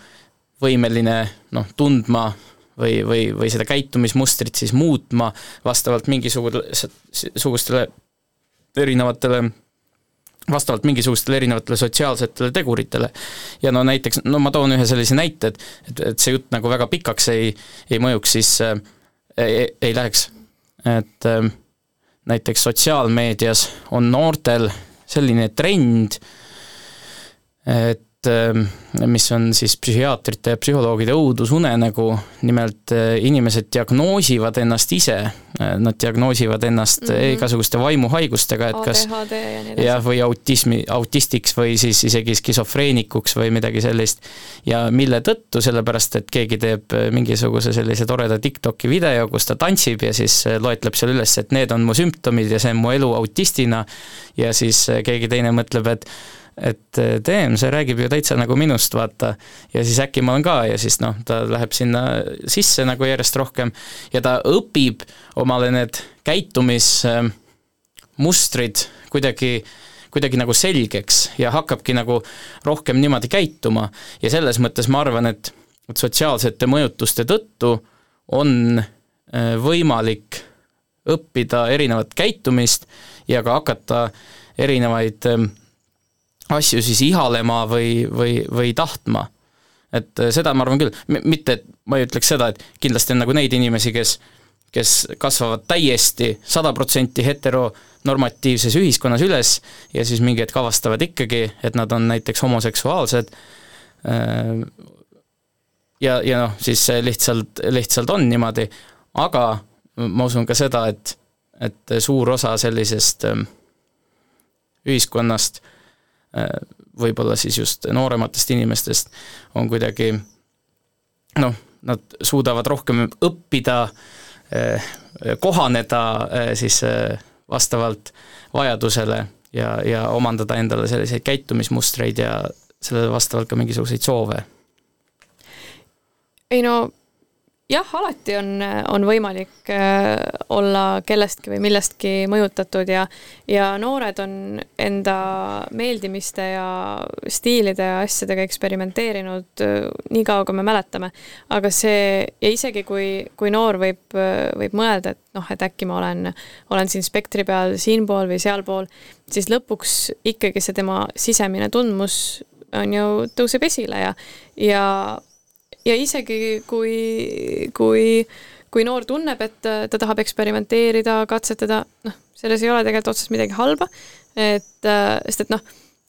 võimeline noh, tundma või, või, või seda käitumismustrit siis muutma vastavalt mingisugustele erinevatele vastavalt mingisugustele erinevatele sotsiaalsetele teguritele. ja no näiteks, no ma toon ühe sellise näite, et, et, et see jutt nagu väga pikaks ei, ei mõjuks, siis äh, ei, ei läheks. et äh, näiteks sotsiaalmeedias on noortel selline trend, et Ähm, mis on siis psühhiaatrite ja psühholoogide õudusunenägu, nimelt äh, inimesed diagnoosivad ennast ise, äh, nad diagnoosivad ennast mm -hmm. igasuguste vaimuhaigustega, et kas jah, või autismi, autistiks või siis isegi skisofreenikuks või midagi sellist. ja mille tõttu, sellepärast et keegi teeb mingisuguse sellise toreda TikToki video, kus ta tantsib ja siis loetleb seal üles, et need on mu sümptomid ja see on mu elu autistina ja siis keegi teine mõtleb, et et eh, see räägib ju täitsa nagu minust, vaata. ja siis äkki ma olen ka ja siis noh, ta läheb sinna sisse nagu järjest rohkem ja ta õpib omale need käitumismustrid kuidagi kuidagi nagu selgeks ja hakkabki nagu rohkem niimoodi käituma ja selles mõttes ma arvan, et, et sotsiaalsete mõjutuste tõttu on eh, võimalik õppida erinevat käitumist ja ka hakata erinevaid eh, asju siis ihalema või, või, või tahtma. et äh, seda ma arvan küll, mitte et ma ei ütleks seda, et kindlasti on nagu neid inimesi, kes kes kasvavad täiesti sada protsenti heteronormatiivses ühiskonnas üles ja siis mingi hetk avastavad ikkagi, et nad on näiteks homoseksuaalsed, äh, ja, ja noh, siis see lihtsalt, lihtsalt on niimoodi, aga ma usun ka seda, et, et suur osa sellisest äh, ühiskonnast Äh, võib-olla siis just noorematest inimestest on kuidagi noh, nad suudavad rohkem õppida, äh, kohaneda äh, siis vastavalt vajadusele ja, ja omandada endale selliseid käitumismustreid ja sellele vastavalt ka mingisuguseid soove. ei no jah, alati on, on võimalik äh, olla kellestki või millestki mõjutatud ja, ja noored on enda meeldimiste ja stiilide ja asjadega eksperimenteerinud äh, nii kaua, kui me mäletame. aga see, ja isegi kui, kui noor võib, võib mõelda, et noh, et äkki ma olen, olen siin spektri peal siinpool või sealpool, siis lõpuks ikkagi see tema sisemine tundmus on ju, tõuseb esile ja, ja ja isegi kui, kui, kui noor tunneb, et ta tahab eksperimenteerida, katsetada, noh, selles ei ole tegelikult otseselt midagi halba, et sest et noh,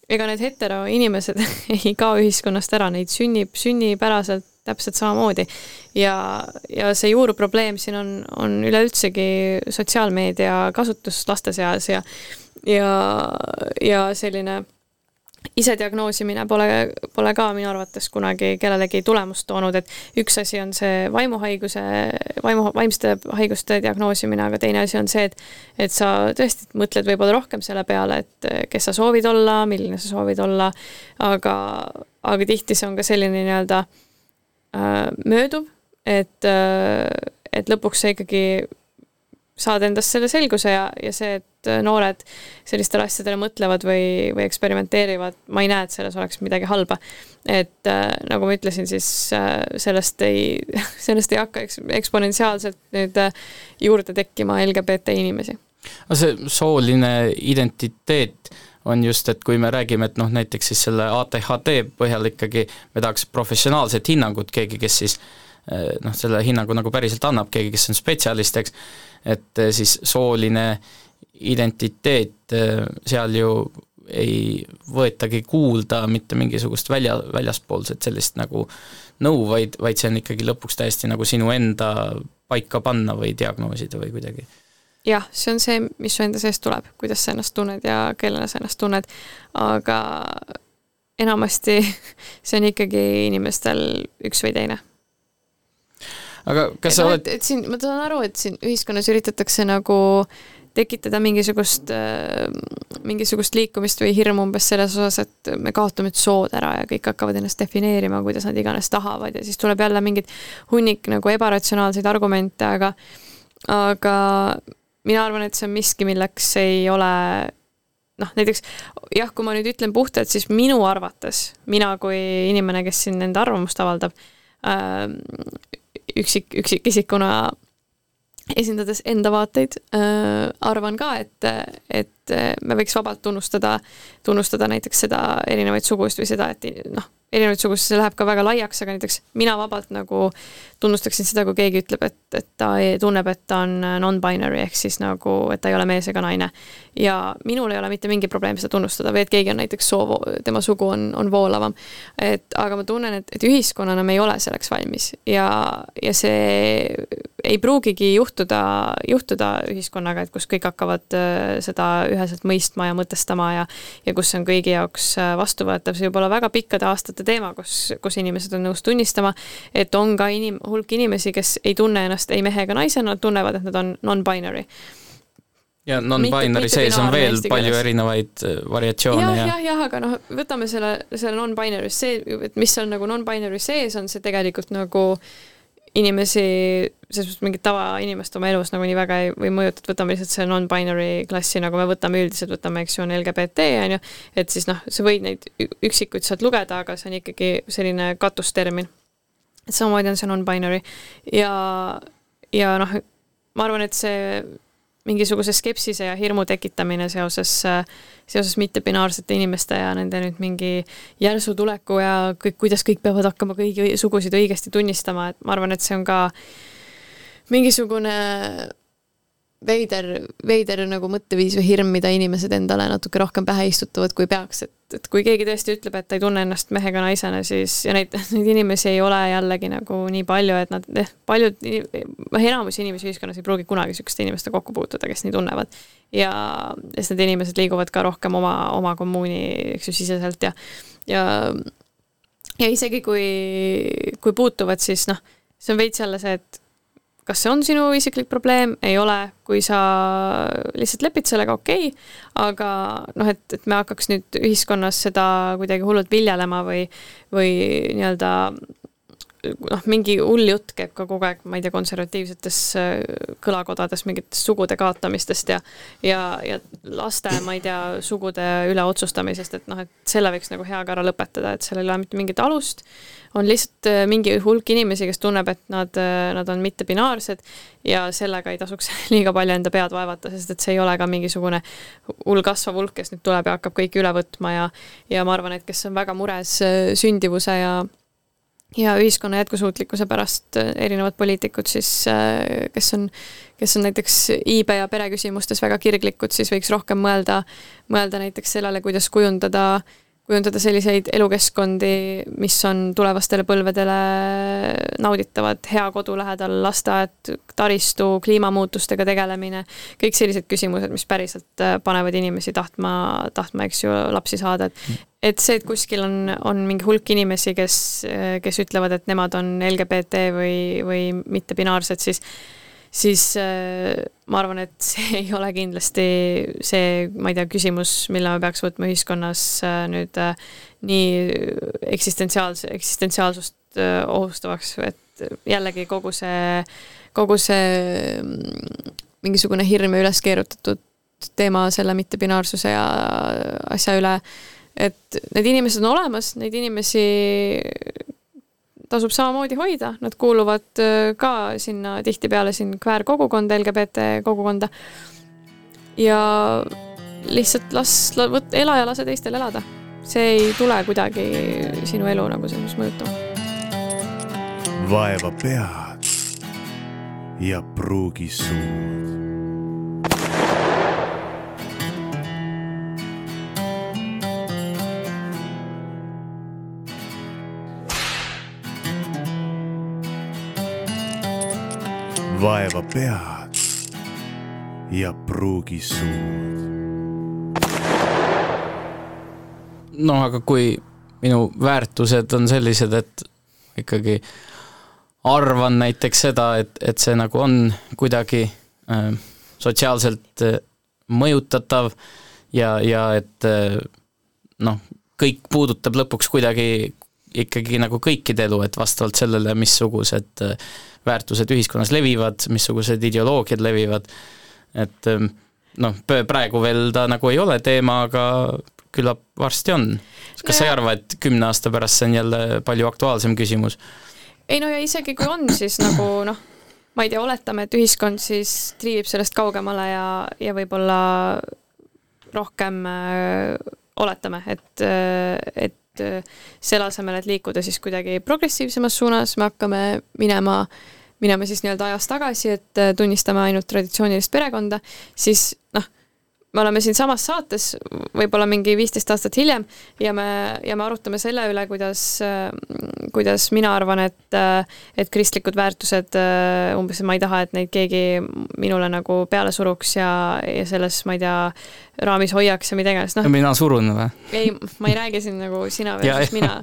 ega need heteroinimesed ei kao ühiskonnast ära, neid sünnib sünnipäraselt täpselt samamoodi. ja, ja see juurprobleem siin on, on üleüldsegi sotsiaalmeedia kasutus laste seas ja ja, ja selline isediagnoosimine pole, pole ka minu arvates kunagi kellelegi tulemust toonud, et üks asi on see vaimuhaiguse, vaimu, vaimsete haiguste diagnoosimine, aga teine asi on see, et et sa tõesti mõtled võib-olla rohkem selle peale, et kes sa soovid olla, milline sa soovid olla, aga, aga tihti see on ka selline nii-öelda äh, mööduv, et äh,, et lõpuks sa ikkagi saad endast selle selguse ja, ja see, et noored sellistele asjadele mõtlevad või, või eksperimenteerivad, ma ei näe, et selles oleks midagi halba. et äh, nagu ma ütlesin, siis äh, sellest ei, sellest ei hakka eks-, eksponentsiaalselt nüüd äh, juurde tekkima LGBT inimesi aga see sooline identiteet on just, et kui me räägime, et noh, näiteks siis selle ATHT põhjal ikkagi me tahaks professionaalset hinnangut, keegi, kes siis eh, noh, selle hinnangu nagu päriselt annab, keegi, kes on spetsialist, eks, et eh, siis sooline identiteet eh, seal ju ei võetagi kuulda mitte mingisugust välja, väljaspoolset sellist nagu nõu, vaid, vaid see on ikkagi lõpuks täiesti nagu sinu enda paika panna või diagnoosida või kuidagi jah, see on see, mis su enda seest tuleb, kuidas sa ennast tunned ja kellena sa ennast tunned, aga enamasti see on ikkagi inimestel üks või teine. aga kas et, sa oled et, et siin, ma saan aru, et siin ühiskonnas üritatakse nagu tekitada mingisugust, mingisugust liikumist või hirmu umbes selles osas, et me kaotame nüüd sood ära ja kõik hakkavad ennast defineerima, kuidas nad iganes tahavad ja siis tuleb jälle mingid hunnik nagu ebaratsionaalseid argumente, aga aga mina arvan, et see on miski, milleks ei ole noh, näiteks jah, kui ma nüüd ütlen puhtalt, siis minu arvates, mina kui inimene, kes siin enda arvamust avaldab äh,, üksik, üksikisikuna esindades enda vaateid äh,, arvan ka, et, et me võiks vabalt tunnustada, tunnustada näiteks seda erinevaid sugusid või seda, et noh, erinevaid sugusid, see läheb ka väga laiaks, aga näiteks mina vabalt nagu tunnustaksin seda, kui keegi ütleb, et, et ta tunneb, et ta on non-binary ehk siis nagu, et ta ei ole mees ega naine. ja minul ei ole mitte mingi probleem seda tunnustada või et keegi on näiteks soov, tema sugu on, on voolavam. et aga ma tunnen, et, et ühiskonnana me ei ole selleks valmis ja, ja see ei pruugigi juhtuda, juhtuda ühiskonnaga, et kus kõik hakkavad äh, seda üheselt mõistma ja mõtestama ja ja kus see on kõigi jaoks äh, vastuvõetav, see võib olla väga pikkade aastate teema, kus, kus inimesed on nõus tunnistama, et on ka inim-, hulk inimesi, kes ei tunne ennast ei mehe ega naisena, nad tunnevad, et nad on non-binary. Ja non-binary sees on veel palju erinevaid äh, variatsioone ja, ja jah, jah, aga noh, võtame selle, selle non-binary, see, et mis seal nagu non-binary sees on, see tegelikult nagu äh, inimesi, selles mõttes mingit tavainimest oma elus nagu nii väga ei või mõjuta, et võtame lihtsalt selle non-binary klassi, nagu me võtame üldiselt, võtame, eks ju, on LGBT, on ju, et siis noh, sa võid neid üksikuid sealt lugeda, aga see on ikkagi selline katustermin. et samamoodi on see non-binary ja, ja noh, ma arvan, et see mingisuguse skepsise ja hirmu tekitamine seoses, seoses mittepinaarsete inimeste ja nende nüüd mingi järsu tuleku ja kõik, kuidas kõik peavad hakkama kõigi sugusid õigesti tunnistama, et ma arvan, et see on ka mingisugune veider, veider nagu mõtteviis või hirm, mida inimesed endale natuke rohkem pähe istutavad, kui peaks, et, et kui keegi tõesti ütleb, et ta ei tunne ennast mehe ega naisena, siis ja neid, neid inimesi ei ole jällegi nagu nii palju, et nad eh,, paljud, noh, enamus inimesi ühiskonnas ei pruugi kunagi niisuguste inimestega kokku puutuda, kes nii tunnevad. ja sest need inimesed liiguvad ka rohkem oma, oma kommuuni, eks ju, siseselt ja, ja ja isegi kui, kui puutuvad, siis noh, see on veits jälle see, et kas see on sinu isiklik probleem, ei ole, kui sa lihtsalt lepid sellega, okei okay., aga noh, et, et me hakkaks nüüd ühiskonnas seda kuidagi hullult viljelema või, või nii-öelda noh, mingi hull jutt käib ka kogu aeg, ma ei tea, konservatiivsetes äh, kõlakodades mingitest sugude kaotamistest ja ja, ja laste, ma ei tea, sugude üle otsustamisest, et noh, et selle võiks nagu heaga ära lõpetada, et sellel ei ole mitte mingit alust, on lihtsalt äh, mingi hulk inimesi, kes tunneb, et nad, äh, nad on mittepinaarsed ja sellega ei tasuks liiga palju enda pead vaevata, sest et see ei ole ka mingisugune hull kasvav hulk, kes nüüd tuleb ja hakkab kõike üle võtma ja ja ma arvan, et kes on väga mures sündivuse ja ja ühiskonna jätkusuutlikkuse pärast äh, erinevad poliitikud siis, äh, kes on, kes on näiteks iibe ja pereküsimustes väga kirglikud, siis võiks rohkem mõelda, mõelda näiteks sellele, kuidas kujundada äh, kujundada selliseid elukeskkondi, mis on tulevastele põlvedele nauditavad, hea kodu lähedal lasteaed, taristu, kliimamuutustega tegelemine, kõik sellised küsimused, mis päriselt äh, panevad inimesi tahtma, tahtma, eks ju, lapsi saada, et et see, et kuskil on, on mingi hulk inimesi, kes, kes ütlevad, et nemad on LGBT või, või mittepinaarsed, siis siis äh, ma arvan, et see ei ole kindlasti see, ma ei tea, küsimus, mille me peaks võtma ühiskonnas äh, nüüd äh, nii eksistentsiaalse, eksistentsiaalsust ohustavaks, et jällegi kogu see, kogu see mm, mingisugune hirm ja üles keerutatud teema selle mittepinaarsuse ja asja üle, et need inimesed on olemas, neid inimesi tasub samamoodi hoida, nad kuuluvad äh, ka sinna tihtipeale siin kväärkogukonda, LGBT kogukonda. ja lihtsalt las, võt-, ela ja lase teistel elada. see ei tule kuidagi sinu elu nagu selles mõjutama. vaeva pead ja pruugi suud. Vaeva pead ja pruugi suud. noh, aga kui minu väärtused on sellised, et ikkagi arvan näiteks seda, et, et see nagu on kuidagi äh, sotsiaalselt äh, mõjutatav ja, ja et äh, noh, kõik puudutab lõpuks kuidagi ikkagi nagu kõikide elu, et vastavalt sellele, missugused äh, väärtused ühiskonnas levivad, missugused ideoloogiad levivad, et ähm, noh, praegu veel ta nagu ei ole teema, aga küllap varsti on. kas no, sa ei arva, et kümne aasta pärast see on jälle palju aktuaalsem küsimus? ei no ja isegi kui on, siis nagu noh, ma ei tea, oletame, et ühiskond siis triivib sellest kaugemale ja, ja võib-olla rohkem äh, oletame, et äh,, et äh, selle asemel, et liikuda siis kuidagi progressiivsemas suunas, me hakkame minema äh, minema siis nii-öelda ajas tagasi, et äh, tunnistame ainult traditsioonilist perekonda, siis noh, me oleme siinsamas saates võib-olla mingi viisteist aastat hiljem ja me, ja me arutame selle üle, kuidas, äh, kuidas mina arvan, et, äh, et kristlikud väärtused, umbes, et ma ei taha, et neid keegi minule nagu peale suruks ja, ja selles, ma ei tea, raamis hoiaks ja mida iganes, noh. mina surun või? ei, ma ei räägi siin nagu sina versus mina,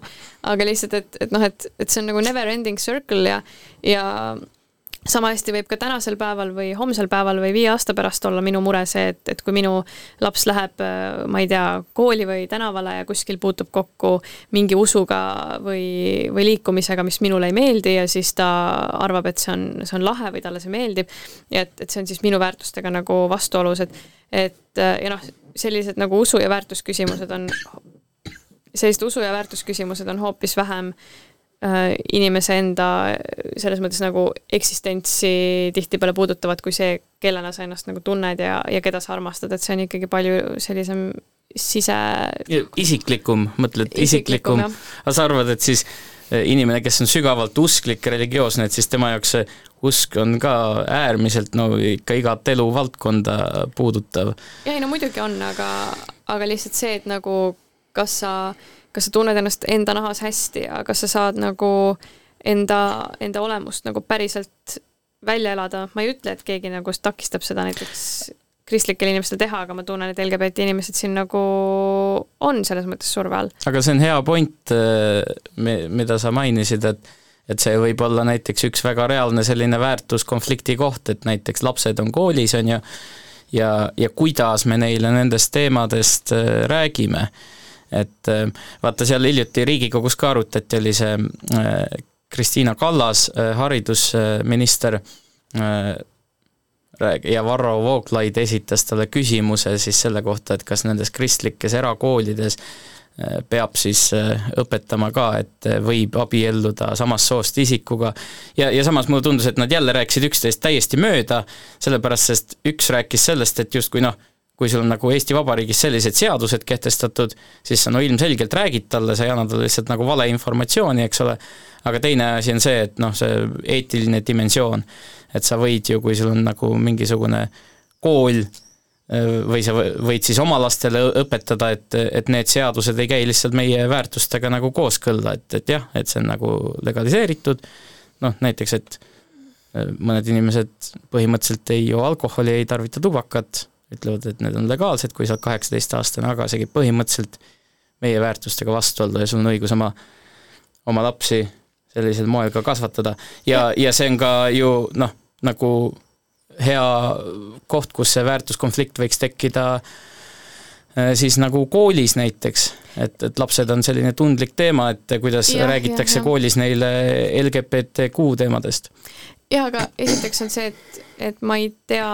aga lihtsalt, et, et noh, et, et see on nagu never ending circle ja, ja sama hästi võib ka tänasel päeval või homsel päeval või viie aasta pärast olla minu mure see, et, et kui minu laps läheb, ma ei tea, kooli või tänavale ja kuskil puutub kokku mingi usuga või, või liikumisega, mis minule ei meeldi ja siis ta arvab, et see on, see on lahe või talle see meeldib. ja et, et see on siis minu väärtustega nagu vastuolus, et, et ja noh, sellised nagu usu ja väärtusküsimused on, sellised usu ja väärtusküsimused on hoopis vähem Äh, inimese enda selles mõttes nagu eksistentsi tihtipeale puudutavad kui see, kellena sa ennast nagu tunned ja, ja keda sa armastad, et see on ikkagi palju sellisem sise isiklikum, mõtled isiklikum, isiklikum., aga sa arvad, et siis äh, inimene, kes on sügavalt usklik, religioosne, et siis tema jaoks see usk on ka äärmiselt no ikka igat eluvaldkonda puudutav? ei no muidugi on, aga, aga lihtsalt see, et nagu kas sa kas sa tunned ennast enda nahas hästi ja kas sa saad nagu enda, enda olemust nagu päriselt välja elada, ma ei ütle, et keegi nagu takistab seda näiteks kristlikel inimestel teha, aga ma tunnen, et LGBT inimesed siin nagu on selles mõttes surve all. aga see on hea point, äh, mida sa mainisid, et et see võib olla näiteks üks väga reaalne selline väärtuskonflikti koht, et näiteks lapsed on koolis, on ju, ja, ja kuidas me neile nendest teemadest äh, räägime et äh, vaata, seal hiljuti Riigikogus ka arutati, oli see äh, Kristiina Kallas, äh, haridusminister, ja Varro Vooglaid esitas talle küsimuse siis selle kohta, et kas nendes kristlikes erakoolides peab siis õpetama ka, et võib abielluda samast soost isikuga. Ja, ja samas mulle tundus, et nad jälle rääkisid üksteist täiesti mööda, sellepärast sest üks rääkis sellest, et justkui noh, kui sul on nagu Eesti Vabariigis sellised seadused kehtestatud, siis sa no ilmselgelt räägid talle, sa ei anna talle lihtsalt nagu valeinformatsiooni, eks ole, aga teine asi on see, et noh, see eetiline dimensioon, et sa võid ju, kui sul on nagu mingisugune kool, või sa võid siis oma lastele õpetada, et, et need seadused ei käi lihtsalt meie väärtustega nagu kooskõlla, et, et jah, et see on nagu legaliseeritud, noh näiteks, et mõned inimesed põhimõtteliselt ei joo alkoholi, ei tarvita tubakat ütlevad, et need on legaalsed, kui sa oled kaheksateistaastane, aga see käib põhimõtteliselt meie väärtustega vastu olla ja sul on õigus oma, oma lapsi sellisel moel ka kasvatada. ja, ja see on ka ju noh, nagu hea koht, kus see väärtuskonflikt võiks tekkida äh, siis nagu koolis näiteks, et, et lapsed on selline tundlik teema, et kuidas ja, räägitakse ja, ja. koolis neile LGBTQ teemadest. jaa, aga esiteks on see, et, et ma ei tea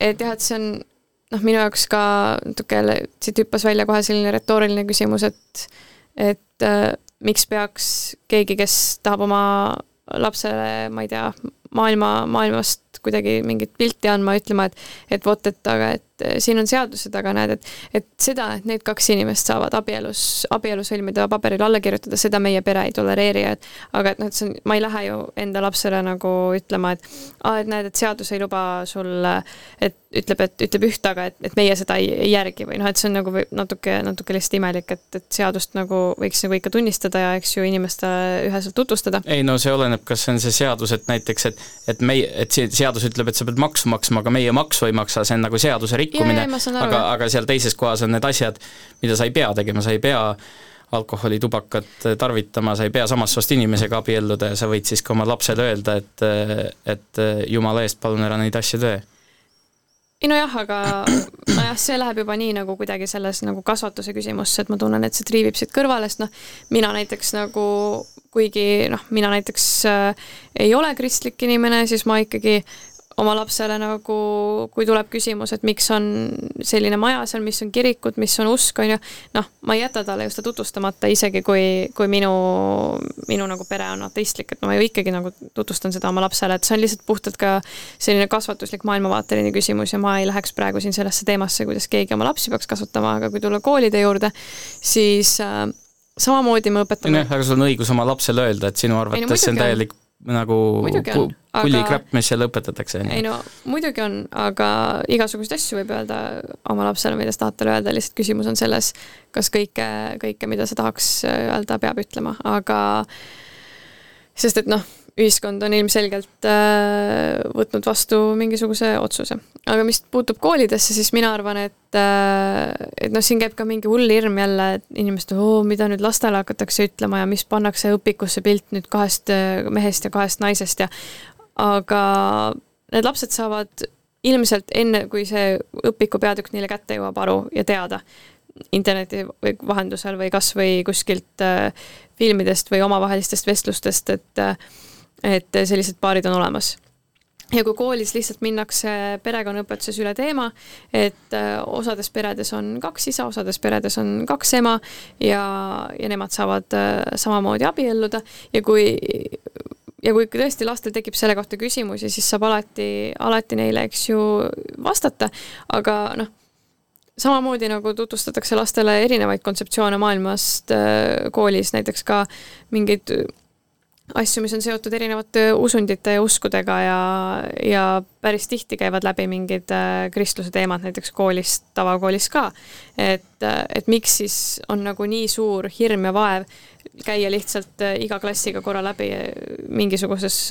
et jah, et see on noh, minu jaoks ka natuke jälle siit hüppas välja kohe selline retooriline küsimus, et et äh, miks peaks keegi, kes tahab oma lapsele, ma ei tea, maailma, maailmast kuidagi mingit pilti andma, ütlema, et et vot, et aga et siin on seadused, aga näed, et et seda, et need kaks inimest saavad abielus, abielu sõlmida, paberile alla kirjutada, seda meie pere ei tolereeri, et aga et noh, et see on, ma ei lähe ju enda lapsele nagu ütlema, et aa, et näed, et seadus ei luba sul, et ütleb, et ütleb üht, aga et, et meie seda ei, ei järgi või noh, et see on nagu natuke, natuke lihtsalt imelik, et, et seadust nagu võiks nagu ikka tunnistada ja eks ju inimestele üheselt tutvustada. ei no see oleneb, kas see on see seadus, et näiteks, et et meie, et see seadus ütleb, et sa pead maksu maksma, aga meie maksu ei maksa, see on nagu seaduse rikkumine, aga, aga seal teises kohas on need asjad, mida sa ei pea tegema, sa ei pea alkoholi, tubakat tarvitama, sa ei pea samast soost inimesega abielluda ja sa võid siis ka oma lapsele öelda, et et jumala eest, palun ära neid asju tee. Ei nojah, aga nojah, see läheb juba nii nagu kuidagi selles nagu kasvatuse küsimusse, et ma tunnen, et see triivib siit kõrvale, sest noh, mina näiteks nagu, kuigi noh, mina näiteks äh, ei ole kristlik inimene, siis ma ikkagi oma lapsele nagu, kui tuleb küsimus, et miks on selline maja seal, mis on kirikud, mis on usk, on ju, noh, ma ei jäta talle ju seda tutvustamata, isegi kui, kui minu, minu nagu pere on ateistlik, et ma ju ikkagi nagu tutvustan seda oma lapsele, et see on lihtsalt puhtalt ka selline kasvatuslik maailmavaateline küsimus ja ma ei läheks praegu siin sellesse teemasse, kuidas keegi oma lapsi peaks kasvatama, aga kui tulla koolide juurde, siis äh, samamoodi me õpetame. jah, aga sul on õigus oma lapsele öelda, et sinu arvates no, see on täielik nagu pullikräpp aga..., mis seal õpetatakse. ei no muidugi on, aga igasuguseid asju võib öelda oma lapsele, mida sa tahad talle öelda, lihtsalt küsimus on selles, kas kõike, kõike, mida sa tahaks öelda, peab ütlema, aga sest et noh ühiskond on ilmselgelt äh, võtnud vastu mingisuguse otsuse. aga mis puutub koolidesse, siis mina arvan, et äh, et noh, siin käib ka mingi hull hirm jälle, et inimesed, oo, mida nüüd lastele hakatakse ütlema ja mis pannakse õpikusse pilt nüüd kahest äh, mehest ja kahest naisest ja aga need lapsed saavad ilmselt enne, kui see õpiku peatükk neile kätte jõuab, aru ja teada interneti vahendusel või kas või kuskilt äh, filmidest või omavahelistest vestlustest, et äh, et sellised paarid on olemas. Ja kui koolis lihtsalt minnakse perekonnaõpetuses üle teema, et äh, osades peredes on kaks isa, osades peredes on kaks ema ja, ja nemad saavad äh, samamoodi abielluda ja kui ja kui tõesti lastel tekib selle kohta küsimusi, siis saab alati, alati neile, eks ju, vastata, aga noh, samamoodi nagu tutvustatakse lastele erinevaid kontseptsioone maailmast äh, koolis, näiteks ka mingeid asju, mis on seotud erinevate usundite ja uskudega ja, ja päris tihti käivad läbi mingid äh, kristluse teemad näiteks koolis, tavakoolis ka. et, äh, et miks siis on nagu nii suur hirm ja vaev käia lihtsalt äh, iga klassiga korra läbi mingisuguses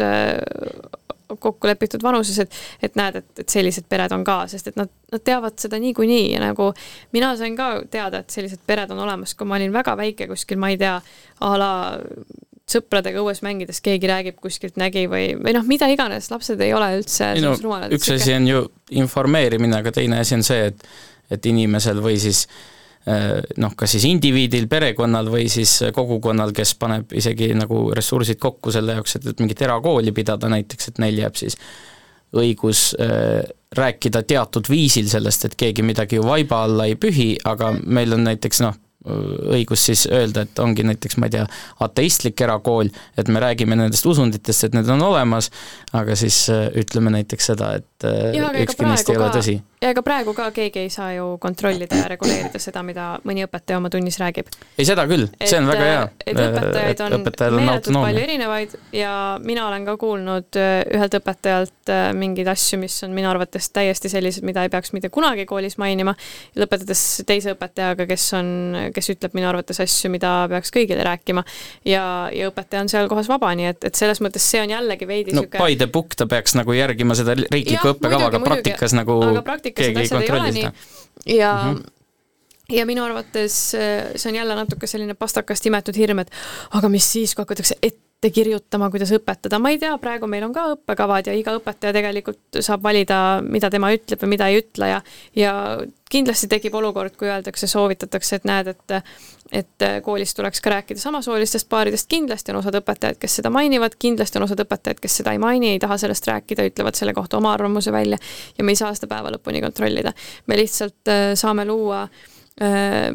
kokku lepitud vanuses, et, et näed, et, et sellised pered on ka, sest et nad, nad teavad seda niikuinii ja nagu mina sain ka teada, et sellised pered on olemas, kui ma olin väga väike kuskil, ma ei tea, a la sõpradega õues mängides keegi räägib kuskilt nägi või, või noh, mida iganes, lapsed ei ole üldse ei no, rumalad. üks asi on ju informeerimine, aga teine asi on see, et et inimesel või siis eh, noh, kas siis indiviidil, perekonnal või siis kogukonnal, kes paneb isegi nagu ressursid kokku selle jaoks, et, et mingit erakooli pidada näiteks, et neil jääb siis õigus äh, rääkida teatud viisil sellest, et keegi midagi ju vaiba alla ei pühi, aga meil on näiteks noh, õigus siis öelda, et ongi näiteks, ma ei tea, ateistlik erakool, et me räägime nendest usunditest, et need on olemas, aga siis äh, ütleme näiteks seda, et äh, ja, ükski neist ei ole tõsi. Ja ega praegu ka keegi ei saa ju kontrollida ja reguleerida seda, mida mõni õpetaja oma tunnis räägib. ei, seda küll, see on väga hea. et õpetajaid on meeletult palju erinevaid ja mina olen ka kuulnud ühelt õpetajalt mingeid asju, mis on minu arvates täiesti sellised, mida ei peaks mitte kunagi koolis mainima, lõpetades teise õpetajaga, kes on kes ütleb minu arvates asju, mida peaks kõigile rääkima. ja, ja õpetaja on seal kohas vaba, nii et, et selles mõttes see on jällegi veidi no sihuke... by the book ta peaks nagu järgima seda riiklikku õppekava, aga praktikas nagu aga praktikas keegi ei kontrolli seda. ja mm -hmm ja minu arvates see on jälle natuke selline pastakast imetud hirm, et aga mis siis, kui hakatakse ette kirjutama, kuidas õpetada, ma ei tea, praegu meil on ka õppekavad ja iga õpetaja tegelikult saab valida, mida tema ütleb või mida ei ütle ja ja kindlasti tekib olukord, kui öeldakse, soovitatakse, et näed, et et koolis tuleks ka rääkida samasoolistest paaridest, kindlasti on osad õpetajad, kes seda mainivad, kindlasti on osad õpetajad, kes seda ei maini, ei taha sellest rääkida, ütlevad selle kohta oma arvamuse välja ja me ei saa seda päeva lõpuni kontrollida. me lihtsalt äh, saame luua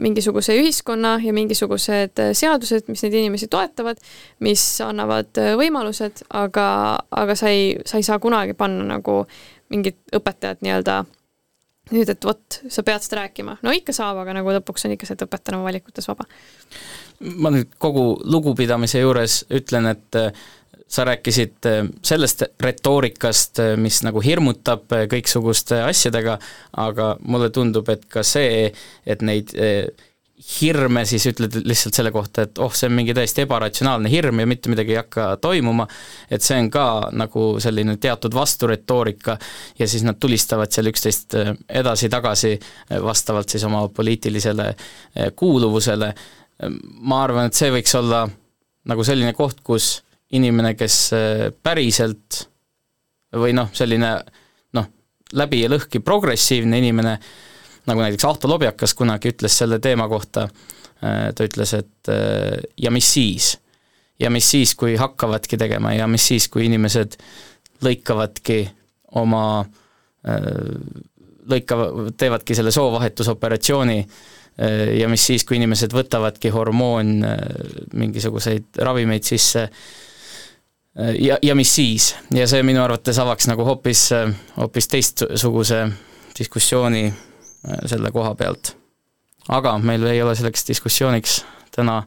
mingisuguse ühiskonna ja mingisugused seadused, mis neid inimesi toetavad, mis annavad võimalused, aga, aga sa ei, sa ei saa kunagi panna nagu mingit õpetajat nii-öelda nüüd, et vot, sa pead seda rääkima. no ikka saab, aga nagu lõpuks on ikka see, et õpetaja on oma valikutes vaba. ma nüüd kogu lugupidamise juures ütlen, et sa rääkisid äh, sellest retoorikast, äh, mis nagu hirmutab äh, kõiksuguste asjadega, aga mulle tundub, et ka see, et neid hirme siis ütled lihtsalt selle kohta, et oh, see on mingi täiesti ebaratsionaalne hirm ja mitte midagi ei hakka toimuma, et see on ka nagu selline teatud vasturetoorika ja siis nad tulistavad seal üksteist edasi-tagasi vastavalt siis oma poliitilisele kuuluvusele. ma arvan, et see võiks olla nagu selline koht, kus inimene, kes äh, päriselt või noh, selline noh, läbi ja lõhki progressiivne inimene, nagu näiteks Ahto Lobjakas kunagi ütles selle teema kohta, äh, ta ütles, et äh, ja mis siis. ja mis siis, kui hakkavadki tegema ja mis siis, kui inimesed lõikavadki oma, lõikava, teevadki selle soovahetusoperatsiooni ja mis siis, kui inimesed võtavadki hormoon mingisuguseid ravimeid sisse ja, ja mis siis, ja see minu arvates avaks nagu hoopis, äh, hoopis teistsuguse diskussiooni äh, selle koha pealt. aga meil ei ole selleks diskussiooniks täna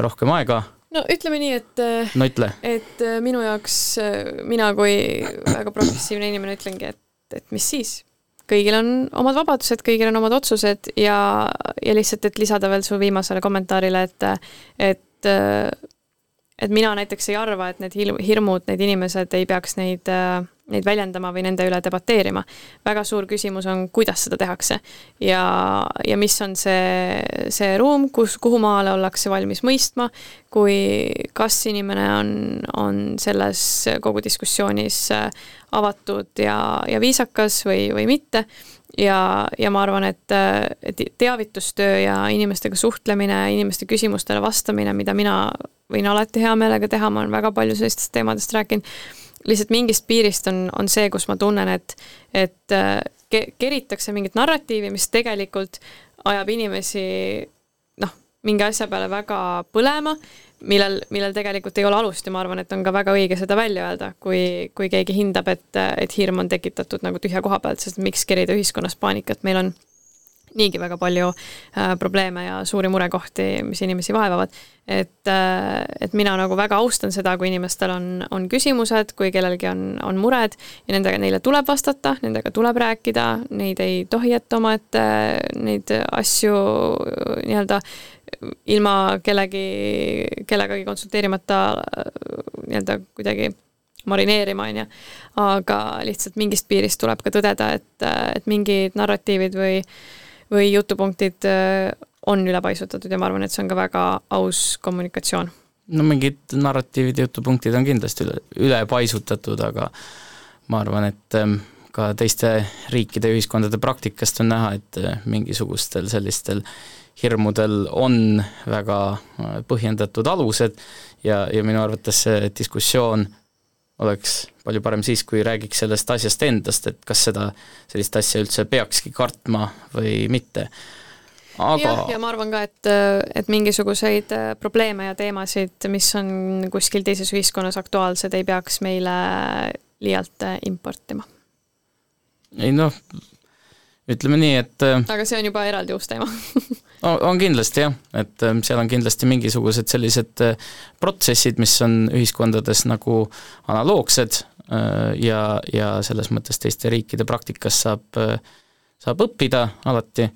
rohkem aega. no ütleme nii, et no ütle. et minu jaoks, mina kui väga progressiivne inimene ütlengi, et, et mis siis, kõigil on omad vabadused, kõigil on omad otsused ja, ja lihtsalt, et lisada veel su viimasele kommentaarile, et, et et mina näiteks ei arva, et need hirmud, need inimesed ei peaks neid, äh, neid väljendama või nende üle debateerima. väga suur küsimus on, kuidas seda tehakse ja, ja mis on see, see ruum, kus, kuhu maale ollakse valmis mõistma, kui, kas inimene on, on selles kogu diskussioonis äh, avatud ja, ja viisakas või, või mitte ja, ja ma arvan, et, et teavitustöö ja inimestega suhtlemine, inimeste küsimustele vastamine, mida mina võin alati hea meelega teha, ma olen väga palju sellistest teemadest rääkinud, lihtsalt mingist piirist on, on see, kus ma tunnen, et, et ke, keritakse mingit narratiivi, mis tegelikult ajab inimesi noh, mingi asja peale väga põlema millel, millel tegelikult ei ole alust ja ma arvan, et on ka väga õige seda välja öelda, kui, kui keegi hindab, et, et hirm on tekitatud nagu tühja koha pealt, sest miks kerida ühiskonnas paanikat, meil on niigi väga palju äh, probleeme ja suuri murekohti, mis inimesi vaevavad. et äh,, et mina nagu väga austan seda, kui inimestel on, on küsimused, kui kellelgi on, on mured ja nendega, neile tuleb vastata, nendega tuleb rääkida, neid ei tohi jätta omaette, neid asju nii-öelda ilma kellegi, kellegagi konsulteerimata nii-öelda kuidagi marineerima, on ju. aga lihtsalt mingist piirist tuleb ka tõdeda, et, et mingid narratiivid või, või jutupunktid äh, on ülepaisutatud ja ma arvan, et see on ka väga aus kommunikatsioon. no mingid narratiivid ja jutupunktid on kindlasti üle, ülepaisutatud, aga ma arvan, et ähm, ka teiste riikide ja ühiskondade praktikast on näha, et äh, mingisugustel sellistel hirmudel on väga äh, põhjendatud alused ja, ja minu arvates see diskussioon oleks palju parem siis, kui räägiks sellest asjast endast, et kas seda, sellist asja üldse peakski kartma või mitte. aga jah, ja ma arvan ka, et, et mingisuguseid äh, probleeme ja teemasid, mis on kuskil teises ühiskonnas aktuaalsed, ei peaks meile liialt äh, importima. ei noh, ütleme nii, et aga see on juba eraldi uus teema. On kindlasti jah, et ähm, seal on kindlasti mingisugused sellised äh, protsessid, mis on ühiskondades nagu analoogsed äh, ja, ja selles mõttes teiste riikide praktikast saab, äh, saab õppida alati,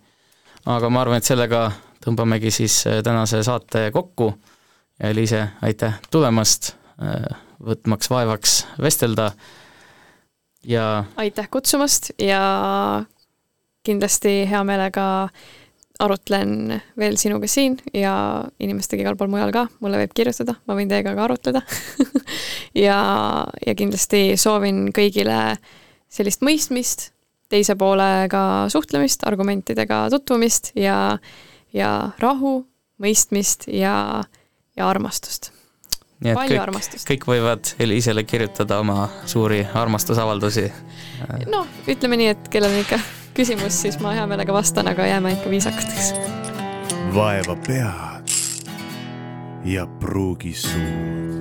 aga ma arvan, et sellega tõmbamegi siis tänase saate kokku. Ja Eliise, aitäh tulemast, võtmaks vaevaks vestelda. Ja aitäh kutsumast ja kindlasti hea meelega arutlen veel sinuga siin ja inimestega igal pool mujal ka, mulle võib kirjutada, ma võin teiega ka arutleda ja, ja kindlasti soovin kõigile sellist mõistmist, teise poolega suhtlemist, argumentidega tutvumist ja, ja rahu, mõistmist ja, ja armastust nii et Palju kõik, kõik võivad Elisele kirjutada oma suuri armastusavaldusi. noh, ütleme nii, et kellel on ikka küsimus, siis ma hea meelega vastan, aga jääme ikka viisakateks. vaeva pead ja pruugi suud.